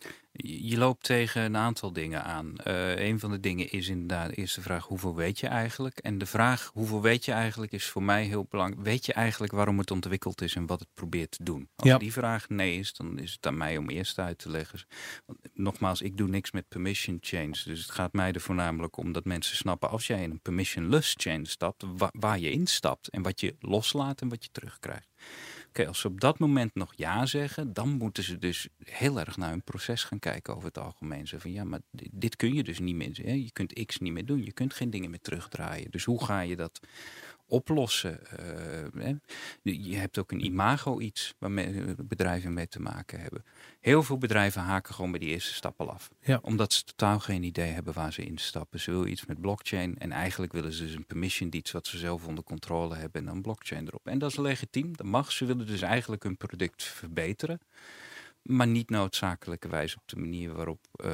Je loopt tegen een aantal dingen aan. Uh, een van de dingen is inderdaad eerst de vraag hoeveel weet je eigenlijk? En de vraag hoeveel weet je eigenlijk is voor mij heel belangrijk. Weet je eigenlijk waarom het ontwikkeld is en wat het probeert te doen? Als ja. die vraag nee is, dan is het aan mij om eerst uit te leggen. Want, nogmaals, ik doe niks met permission chains. Dus het gaat mij er voornamelijk om dat mensen snappen als jij in een permissionless chain stapt, wa waar je instapt en wat je loslaat en wat je terugkrijgt. Als ze op dat moment nog ja zeggen, dan moeten ze dus heel erg naar hun proces gaan kijken over het algemeen. Zo van ja, maar dit kun je dus niet meer. Hè? Je kunt X niet meer doen. Je kunt geen dingen meer terugdraaien. Dus hoe ga je dat oplossen? Uh, je hebt ook een imago iets waar bedrijven mee te maken hebben. Heel veel bedrijven haken gewoon bij die eerste stap al af. Ja. Omdat ze totaal geen idee hebben waar ze instappen. Ze willen iets met blockchain en eigenlijk willen ze dus een permission iets wat ze zelf onder controle hebben en dan blockchain erop. En dat is legitiem, dat mag. Ze willen dus eigenlijk hun product verbeteren. Maar niet noodzakelijkerwijs op de manier waarop, uh,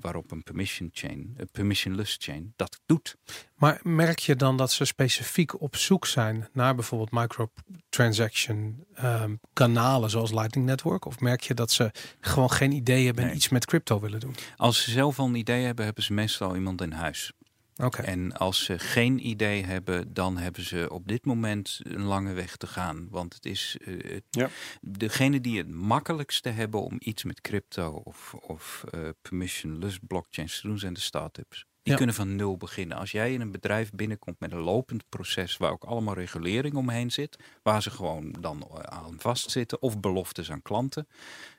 waarop een permission chain, een permissionless chain, dat doet. Maar merk je dan dat ze specifiek op zoek zijn naar bijvoorbeeld microtransaction um, kanalen zoals Lightning Network? Of merk je dat ze gewoon geen idee hebben en Nee. iets met crypto willen doen? Als ze zelf al een idee hebben, hebben ze meestal iemand in huis. Oké. En als ze geen idee hebben, dan hebben ze op dit moment een lange weg te gaan. Want het is het- Ja. degene die het makkelijkste hebben om iets met crypto of, of eh, permissionless blockchains te doen, zijn de start-ups. Die Ja. kunnen van nul beginnen. Als jij in een bedrijf binnenkomt met een lopend proces waar ook allemaal regulering omheen zit, waar ze gewoon dan eh, aan vastzitten, of beloftes aan klanten,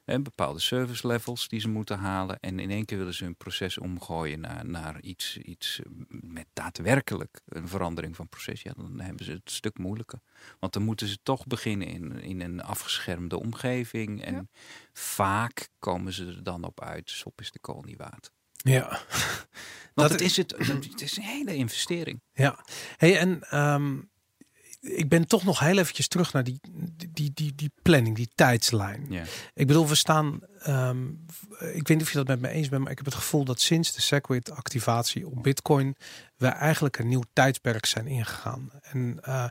en bepaalde service levels die ze moeten halen. En in één keer willen ze hun proces omgooien naar, naar iets, iets eh, met daadwerkelijk een verandering van proces. Ja, dan hebben ze het een stuk moeilijker. Want dan moeten ze toch beginnen in, in een afgeschermde omgeving. En Ja. vaak komen ze er dan op uit, sop is de kool niet waard. Ja. (laughs) Want Dat- het, is het, het is een hele investering. Ja, hey, en ehm, ik ben toch nog heel eventjes terug naar die, die, die, die planning, die tijdslijn. Ja. Ik bedoel, we staan, ehm, ik weet niet of je dat met me eens bent, maar ik heb het gevoel dat sinds de Segwit activatie op Bitcoin we eigenlijk een nieuw tijdperk zijn ingegaan. En eh,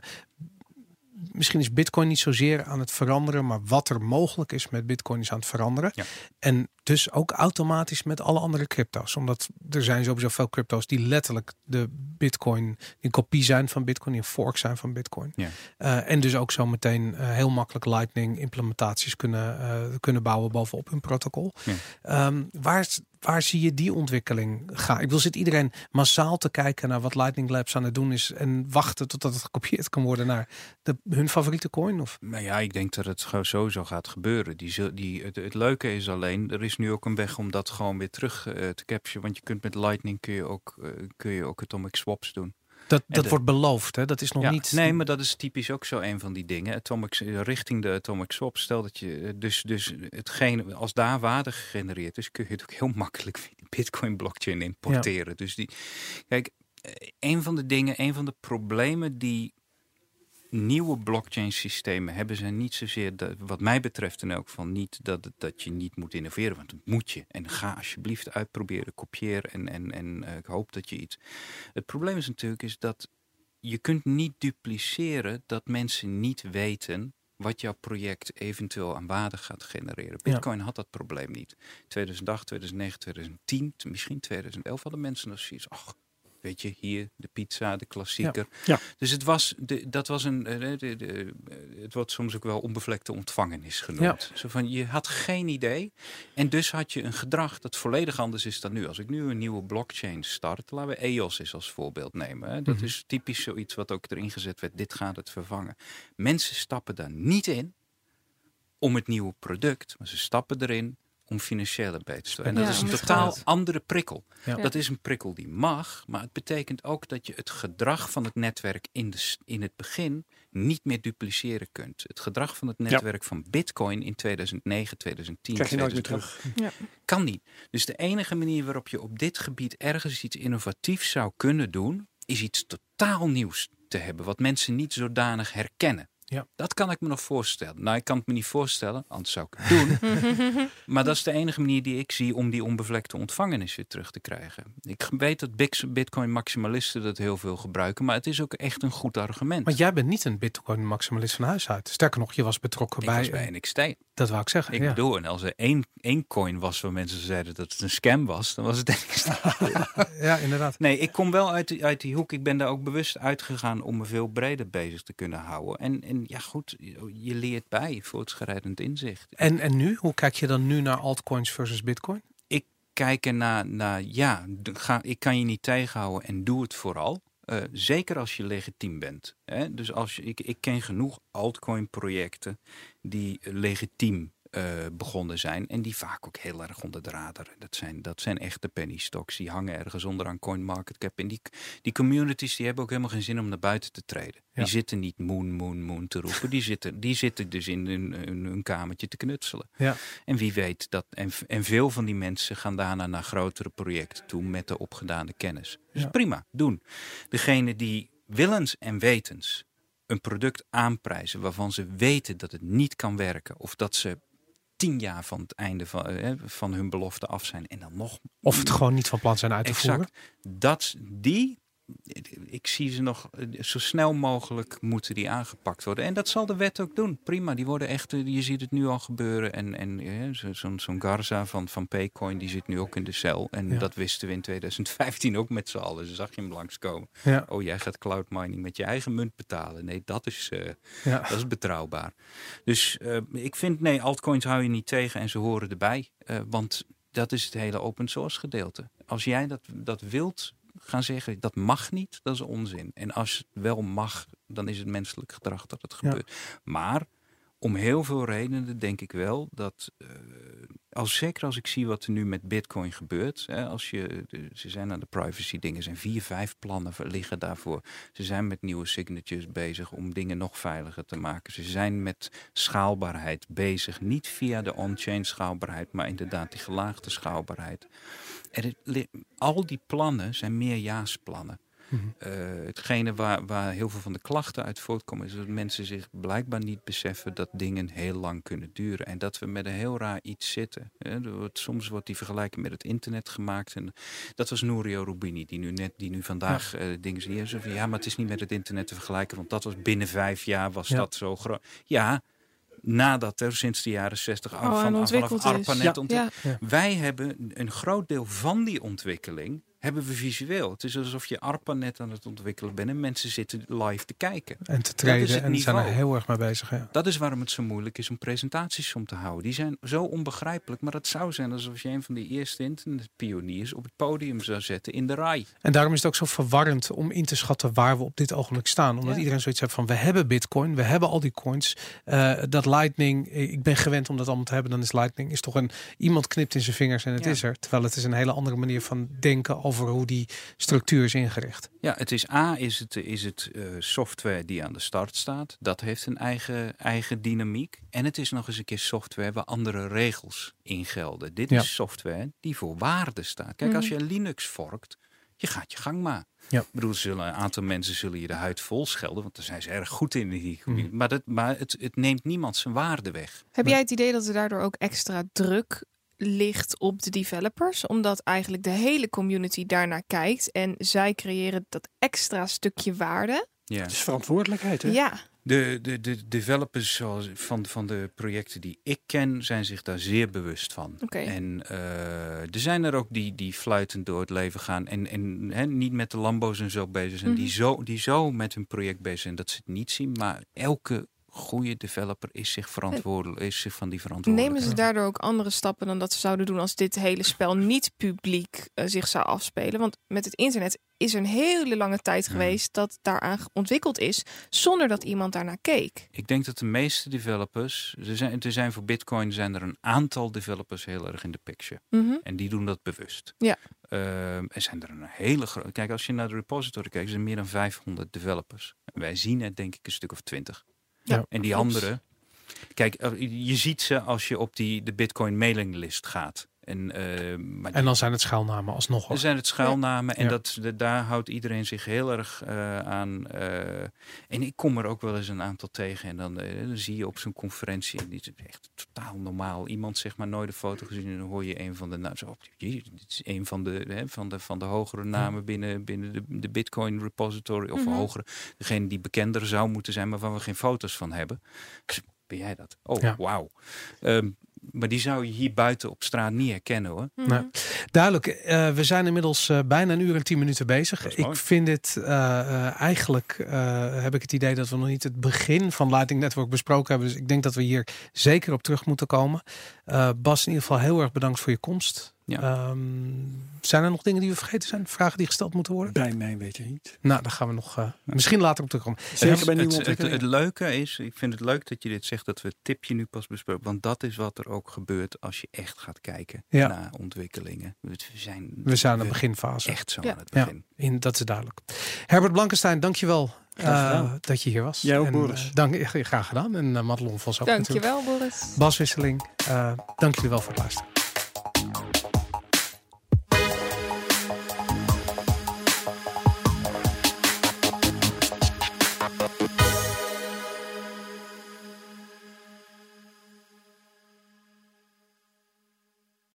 misschien is Bitcoin niet zozeer aan het veranderen, maar wat er mogelijk is met Bitcoin is aan het veranderen. Ja. En dus ook automatisch met alle andere crypto's. Omdat er zijn sowieso veel crypto's die letterlijk de Bitcoin, een kopie zijn van Bitcoin, een fork zijn van Bitcoin. Ja. Eh, en dus ook zo meteen eh, heel makkelijk Lightning implementaties kunnen, eh, kunnen bouwen bovenop hun protocol. Ja. Ehm, waar, waar zie je die ontwikkeling gaan? Ik wil zit iedereen massaal te kijken naar wat Lightning Labs aan het doen is en wachten totdat het gekopieerd kan worden naar de, hun favoriete coin? Of? Nou ja, ik denk dat het sowieso gaat gebeuren. Die, die, het, het leuke is alleen, er is nu ook een weg om dat gewoon weer terug eh, te capturen. Want je kunt met Lightning kun je ook, eh, kun je ook atomic swaps doen. Dat, dat de- wordt beloofd, hè? Dat is nog ja, niet. Nee, maar dat is typisch ook zo een van die dingen. Atomic, eh, richting de atomic swap. Stel dat je eh, dus, dus hetgene, als daar waarde gegenereerd is, kun je het ook heel makkelijk via (laughs) die Bitcoin blockchain importeren. Dus die, kijk, eh, een van de dingen, een van de problemen die nieuwe blockchain systemen hebben zijn niet zozeer, wat mij betreft in elk geval niet, dat, dat je niet moet innoveren, want dat moet je. En ga alsjeblieft uitproberen, kopieer en, en, en eh, ik hoop dat je iets... Het probleem is natuurlijk is dat je kunt niet dupliceren dat mensen niet weten wat jouw project eventueel aan waarde gaat genereren. Ja. Bitcoin had dat probleem niet. 2008, 2009, 2010, misschien 2011 hadden mensen nog zoiets. Ach, weet je, hier de pizza, de klassieker. Ja. Dus het was, de, dat was een, eh, de, de, het wordt soms ook wel onbevlekte ontvangenis genoemd. Zo van, je had geen idee en dus had je een gedrag dat volledig anders is dan nu. Als ik nu een nieuwe blockchain start, laten we EOS eens als voorbeeld nemen. Hè. Dat Mhm. is typisch zoiets wat ook erin gezet werd, dit gaat het vervangen. Mensen stappen daar niet in om het nieuwe product, maar ze stappen erin om financiële beters te En Ja, dat is een totaal andere prikkel. Ja. Dat is een prikkel die mag, maar het betekent ook dat je het gedrag van het netwerk in, de, in het begin niet meer dupliceren kunt. Het gedrag van het netwerk van Bitcoin in 2009, 2010, Krijg je nooit meer 2011, terug. kan niet. Dus de enige manier waarop je op dit gebied ergens iets innovatiefs zou kunnen doen, is iets totaal nieuws te hebben, wat mensen niet zodanig herkennen. Ja. Dat kan ik me nog voorstellen. Nou, ik kan het me niet voorstellen, anders zou ik het doen. (laughs) maar dat is de enige manier die ik zie om die onbevlekte ontvangenis weer terug te krijgen. Ik weet dat Bitcoin-maximalisten dat heel veel gebruiken, maar het is ook echt een goed argument. Want jij bent niet een Bitcoin-maximalist van huis uit. Sterker nog, je was betrokken ik bij. was bij NXT. Dat wou ik zeggen. Ik ja. bedoel, en als er één, één coin was waar mensen zeiden dat het een scam was, dan was het NXT. (laughs) ja, inderdaad. Nee, ik kom wel uit, die- uit die hoek. Ik ben daar ook bewust uitgegaan om me veel breder bezig te kunnen houden. En, en ja, goed, je- leert bij voortschrijdend inzicht. En, en nu? Hoe kijk je dan nu naar altcoins versus Bitcoin? Ik kijk ernaar, naar, ja, d- ga, ik kan je niet tegenhouden en doe het vooral. Eh, zeker als je legitiem bent. Hè? Dus als je, ik, ik ken genoeg altcoin-projecten die legitiem eh, begonnen zijn. En die vaak ook heel erg onder de radar. Dat zijn, dat zijn echte penny stocks. Die hangen ergens onder aan CoinMarketCap. En die, die communities die hebben ook helemaal geen zin om naar buiten te treden. Ja. Die zitten niet moon, moon, moon te roepen. Die zitten, die zitten dus in hun, hun, hun kamertje te knutselen. Ja. En wie weet dat. En, en veel van die mensen gaan daarna naar grotere projecten toe met de opgedane kennis. Dus Ja. prima, doen. Degene die willens en wetens een product aanprijzen waarvan ze weten dat het niet kan werken. Of dat ze tien jaar van het einde van, eh, van hun belofte af zijn. En dan nog Of het gewoon niet van plan zijn uit te voeren? Dat, die, ik zie ze nog eh, zo snel mogelijk moeten die aangepakt worden. En dat zal de wet ook doen. Prima, die worden echt, eh, je ziet het nu al gebeuren. En, en eh, zo- zo'n zo'n Garza van, van Paycoin, die zit nu ook in de cel. En Ja. dat wisten we in 2015 ook met z'n allen. Dus zag je hem langskomen. Ja, Oh, jij gaat cloud mining met je eigen munt betalen. Nee, dat is, eh, ja. dat is betrouwbaar. Dus eh, ik vind, nee, altcoins hou je niet tegen en ze horen erbij. Eh, want dat is het hele open source gedeelte. Als jij dat, dat wilt gaan zeggen, dat mag niet, dat is onzin. En als het wel mag, dan is het menselijk gedrag dat het Ja. gebeurt. Maar om heel veel redenen denk ik wel dat, eh, als, zeker als ik zie wat er nu met Bitcoin gebeurt, hè, als je, de- ze zijn aan de privacy dingen, zijn vier, vijf plannen liggen daarvoor. Ze zijn met nieuwe signatures bezig om dingen nog veiliger te maken. Ze zijn met schaalbaarheid bezig, niet via de on-chain schaalbaarheid, maar inderdaad die gelaagde schaalbaarheid. Li- al die plannen zijn meerjaarsplannen. Mhm. Eh, hetgene waar, waar heel veel van de klachten uit voortkomen, is dat mensen zich blijkbaar niet beseffen dat dingen heel lang kunnen duren. En dat we met een heel raar iets zitten. hè. Er wordt- soms wordt die vergelijking met het internet gemaakt. En dat was Nourio Rubini, die nu net, die nu vandaag eh, dingen van, ja, maar het is niet met het internet te vergelijken, want dat was binnen vijf jaar was Ja. dat zo groot. Ja. Nadat er sinds de jaren 60 Oh, van, vanaf. ARPANET Ja, wij hebben een groot deel van die ontwikkeling hebben we visueel. Het is alsof je ARPANET aan het ontwikkelen bent en mensen zitten live te kijken. En te treden en zijn er heel erg mee bezig. Ja. Dat is waarom het zo moeilijk is om presentaties om te houden. Die zijn zo onbegrijpelijk, maar het zou zijn alsof je een van de eerste internetpioniers op het podium zou zetten in de rij. En daarom is het ook zo verwarrend om in te schatten waar we op dit ogenblik staan. Omdat Ja. iedereen zoiets heeft van we hebben bitcoin, we hebben al die coins. Eh, dat lightning, eh, ik ben gewend om dat allemaal te hebben. Dan is lightning is toch een iemand knipt in zijn vingers en het Ja. is er. Terwijl het is een hele andere manier van denken over hoe die structuur is ingericht. Ja, het is A, is het, is het eh, software die aan de start staat. Dat heeft een eigen, eigen dynamiek. En het is nog eens een keer software waar andere regels in gelden. Dit Ja. is software die voor waarde staat. Kijk, als je Linux vorkt, je gaat je gang maar. Ja. Ik bedoel, zullen, een aantal mensen zullen je de huid vol schelden, want daar zijn ze erg goed in. Die, Mhm. Maar, dat, maar het, het neemt niemand zijn waarde weg. Heb jij het idee dat er daardoor ook extra druk ligt op de developers? Omdat eigenlijk de hele community daarnaar kijkt en zij creëren dat extra stukje waarde. Ja. Het is verantwoordelijkheid, hè? Ja, De, de, de developers zoals van, van de projecten die ik ken, zijn zich daar zeer bewust van. Oké. En eh, er zijn er ook die, die fluitend door het leven gaan en, en hè, niet met de Lambo's en zo bezig zijn. Mhm. die, zo, die zo met hun project bezig zijn dat ze het niet zien. Maar elke goede developer is zich verantwoordelijk, is zich van die verantwoordelijkheid. Nemen ze daardoor ook andere stappen dan dat ze zouden doen als dit hele spel niet publiek eh, zich zou afspelen? Want met het internet is er een hele lange tijd Ja. geweest dat daaraan ontwikkeld is zonder dat iemand daarnaar keek. Ik denk dat de meeste developers, er zijn, er zijn voor Bitcoin zijn er een aantal developers heel erg in de picture. Mhm. En die doen dat bewust. Ja. Ehm, er zijn er een hele grote. Kijk, als je naar de repository kijkt, er zijn meer dan 500 developers. En wij zien het denk ik een stuk of 20. Ja, en die andere. Kijk, eh, je ziet ze als je op die de Bitcoin mailinglist gaat. En, eh, maar En dan zijn het schuilnamen alsnog. er zijn het schuilnamen en Ja. dat, de- daar houdt iedereen zich heel erg eh, aan. eh, en ik kom er ook wel eens een aantal tegen. En dan, eh, dan zie je op zo'n conferentie, en dit is echt totaal normaal. Iemand zeg maar nooit een foto gezien en dan hoor je een van de nou, zo, dit is een van de, hè, van de, van de hogere namen binnen, binnen de, de Bitcoin repository. Of Mhm. hogere, degene die bekender zou moeten zijn, maar waar we geen foto's van hebben. Ben jij dat? Oh, Ja. wauw. Ehm, maar die zou je hier buiten op straat niet herkennen hoor. Nee. Duidelijk, eh, we zijn inmiddels eh, bijna een uur en tien minuten bezig. Ik vind dit eh, eh, eigenlijk, eh, heb ik het idee dat we nog niet het begin van Lightning Network besproken hebben. Dus ik denk dat we hier zeker op terug moeten komen. Eh, Bas, in ieder geval heel erg bedankt voor je komst. Ja. Ehm, zijn er nog dingen die we vergeten zijn? Vragen die gesteld moeten worden? Bij mij weet je niet. Nou, daar gaan we nog eh, misschien later op terugkomen. Zeker Het- bij nieuwe het, het, leuke is, ik vind het leuk dat je dit zegt, dat we het tipje nu pas bespreken. Want dat is wat er ook gebeurt als je echt gaat kijken Ja. naar ontwikkelingen. We zijn, We zijn aan de beginfase. Echt zo Ja. aan het Ja. begin. In, dat is duidelijk. Herbert Blankenstein, dankjewel eh gedaan. dat je hier was. Jij ook, En, Boris. eh, dank, graag gedaan. En uh, Madelon Vos ook natuurlijk. Dankjewel, Boris. Baswisseling, eh dank jullie wel voor het luisteren.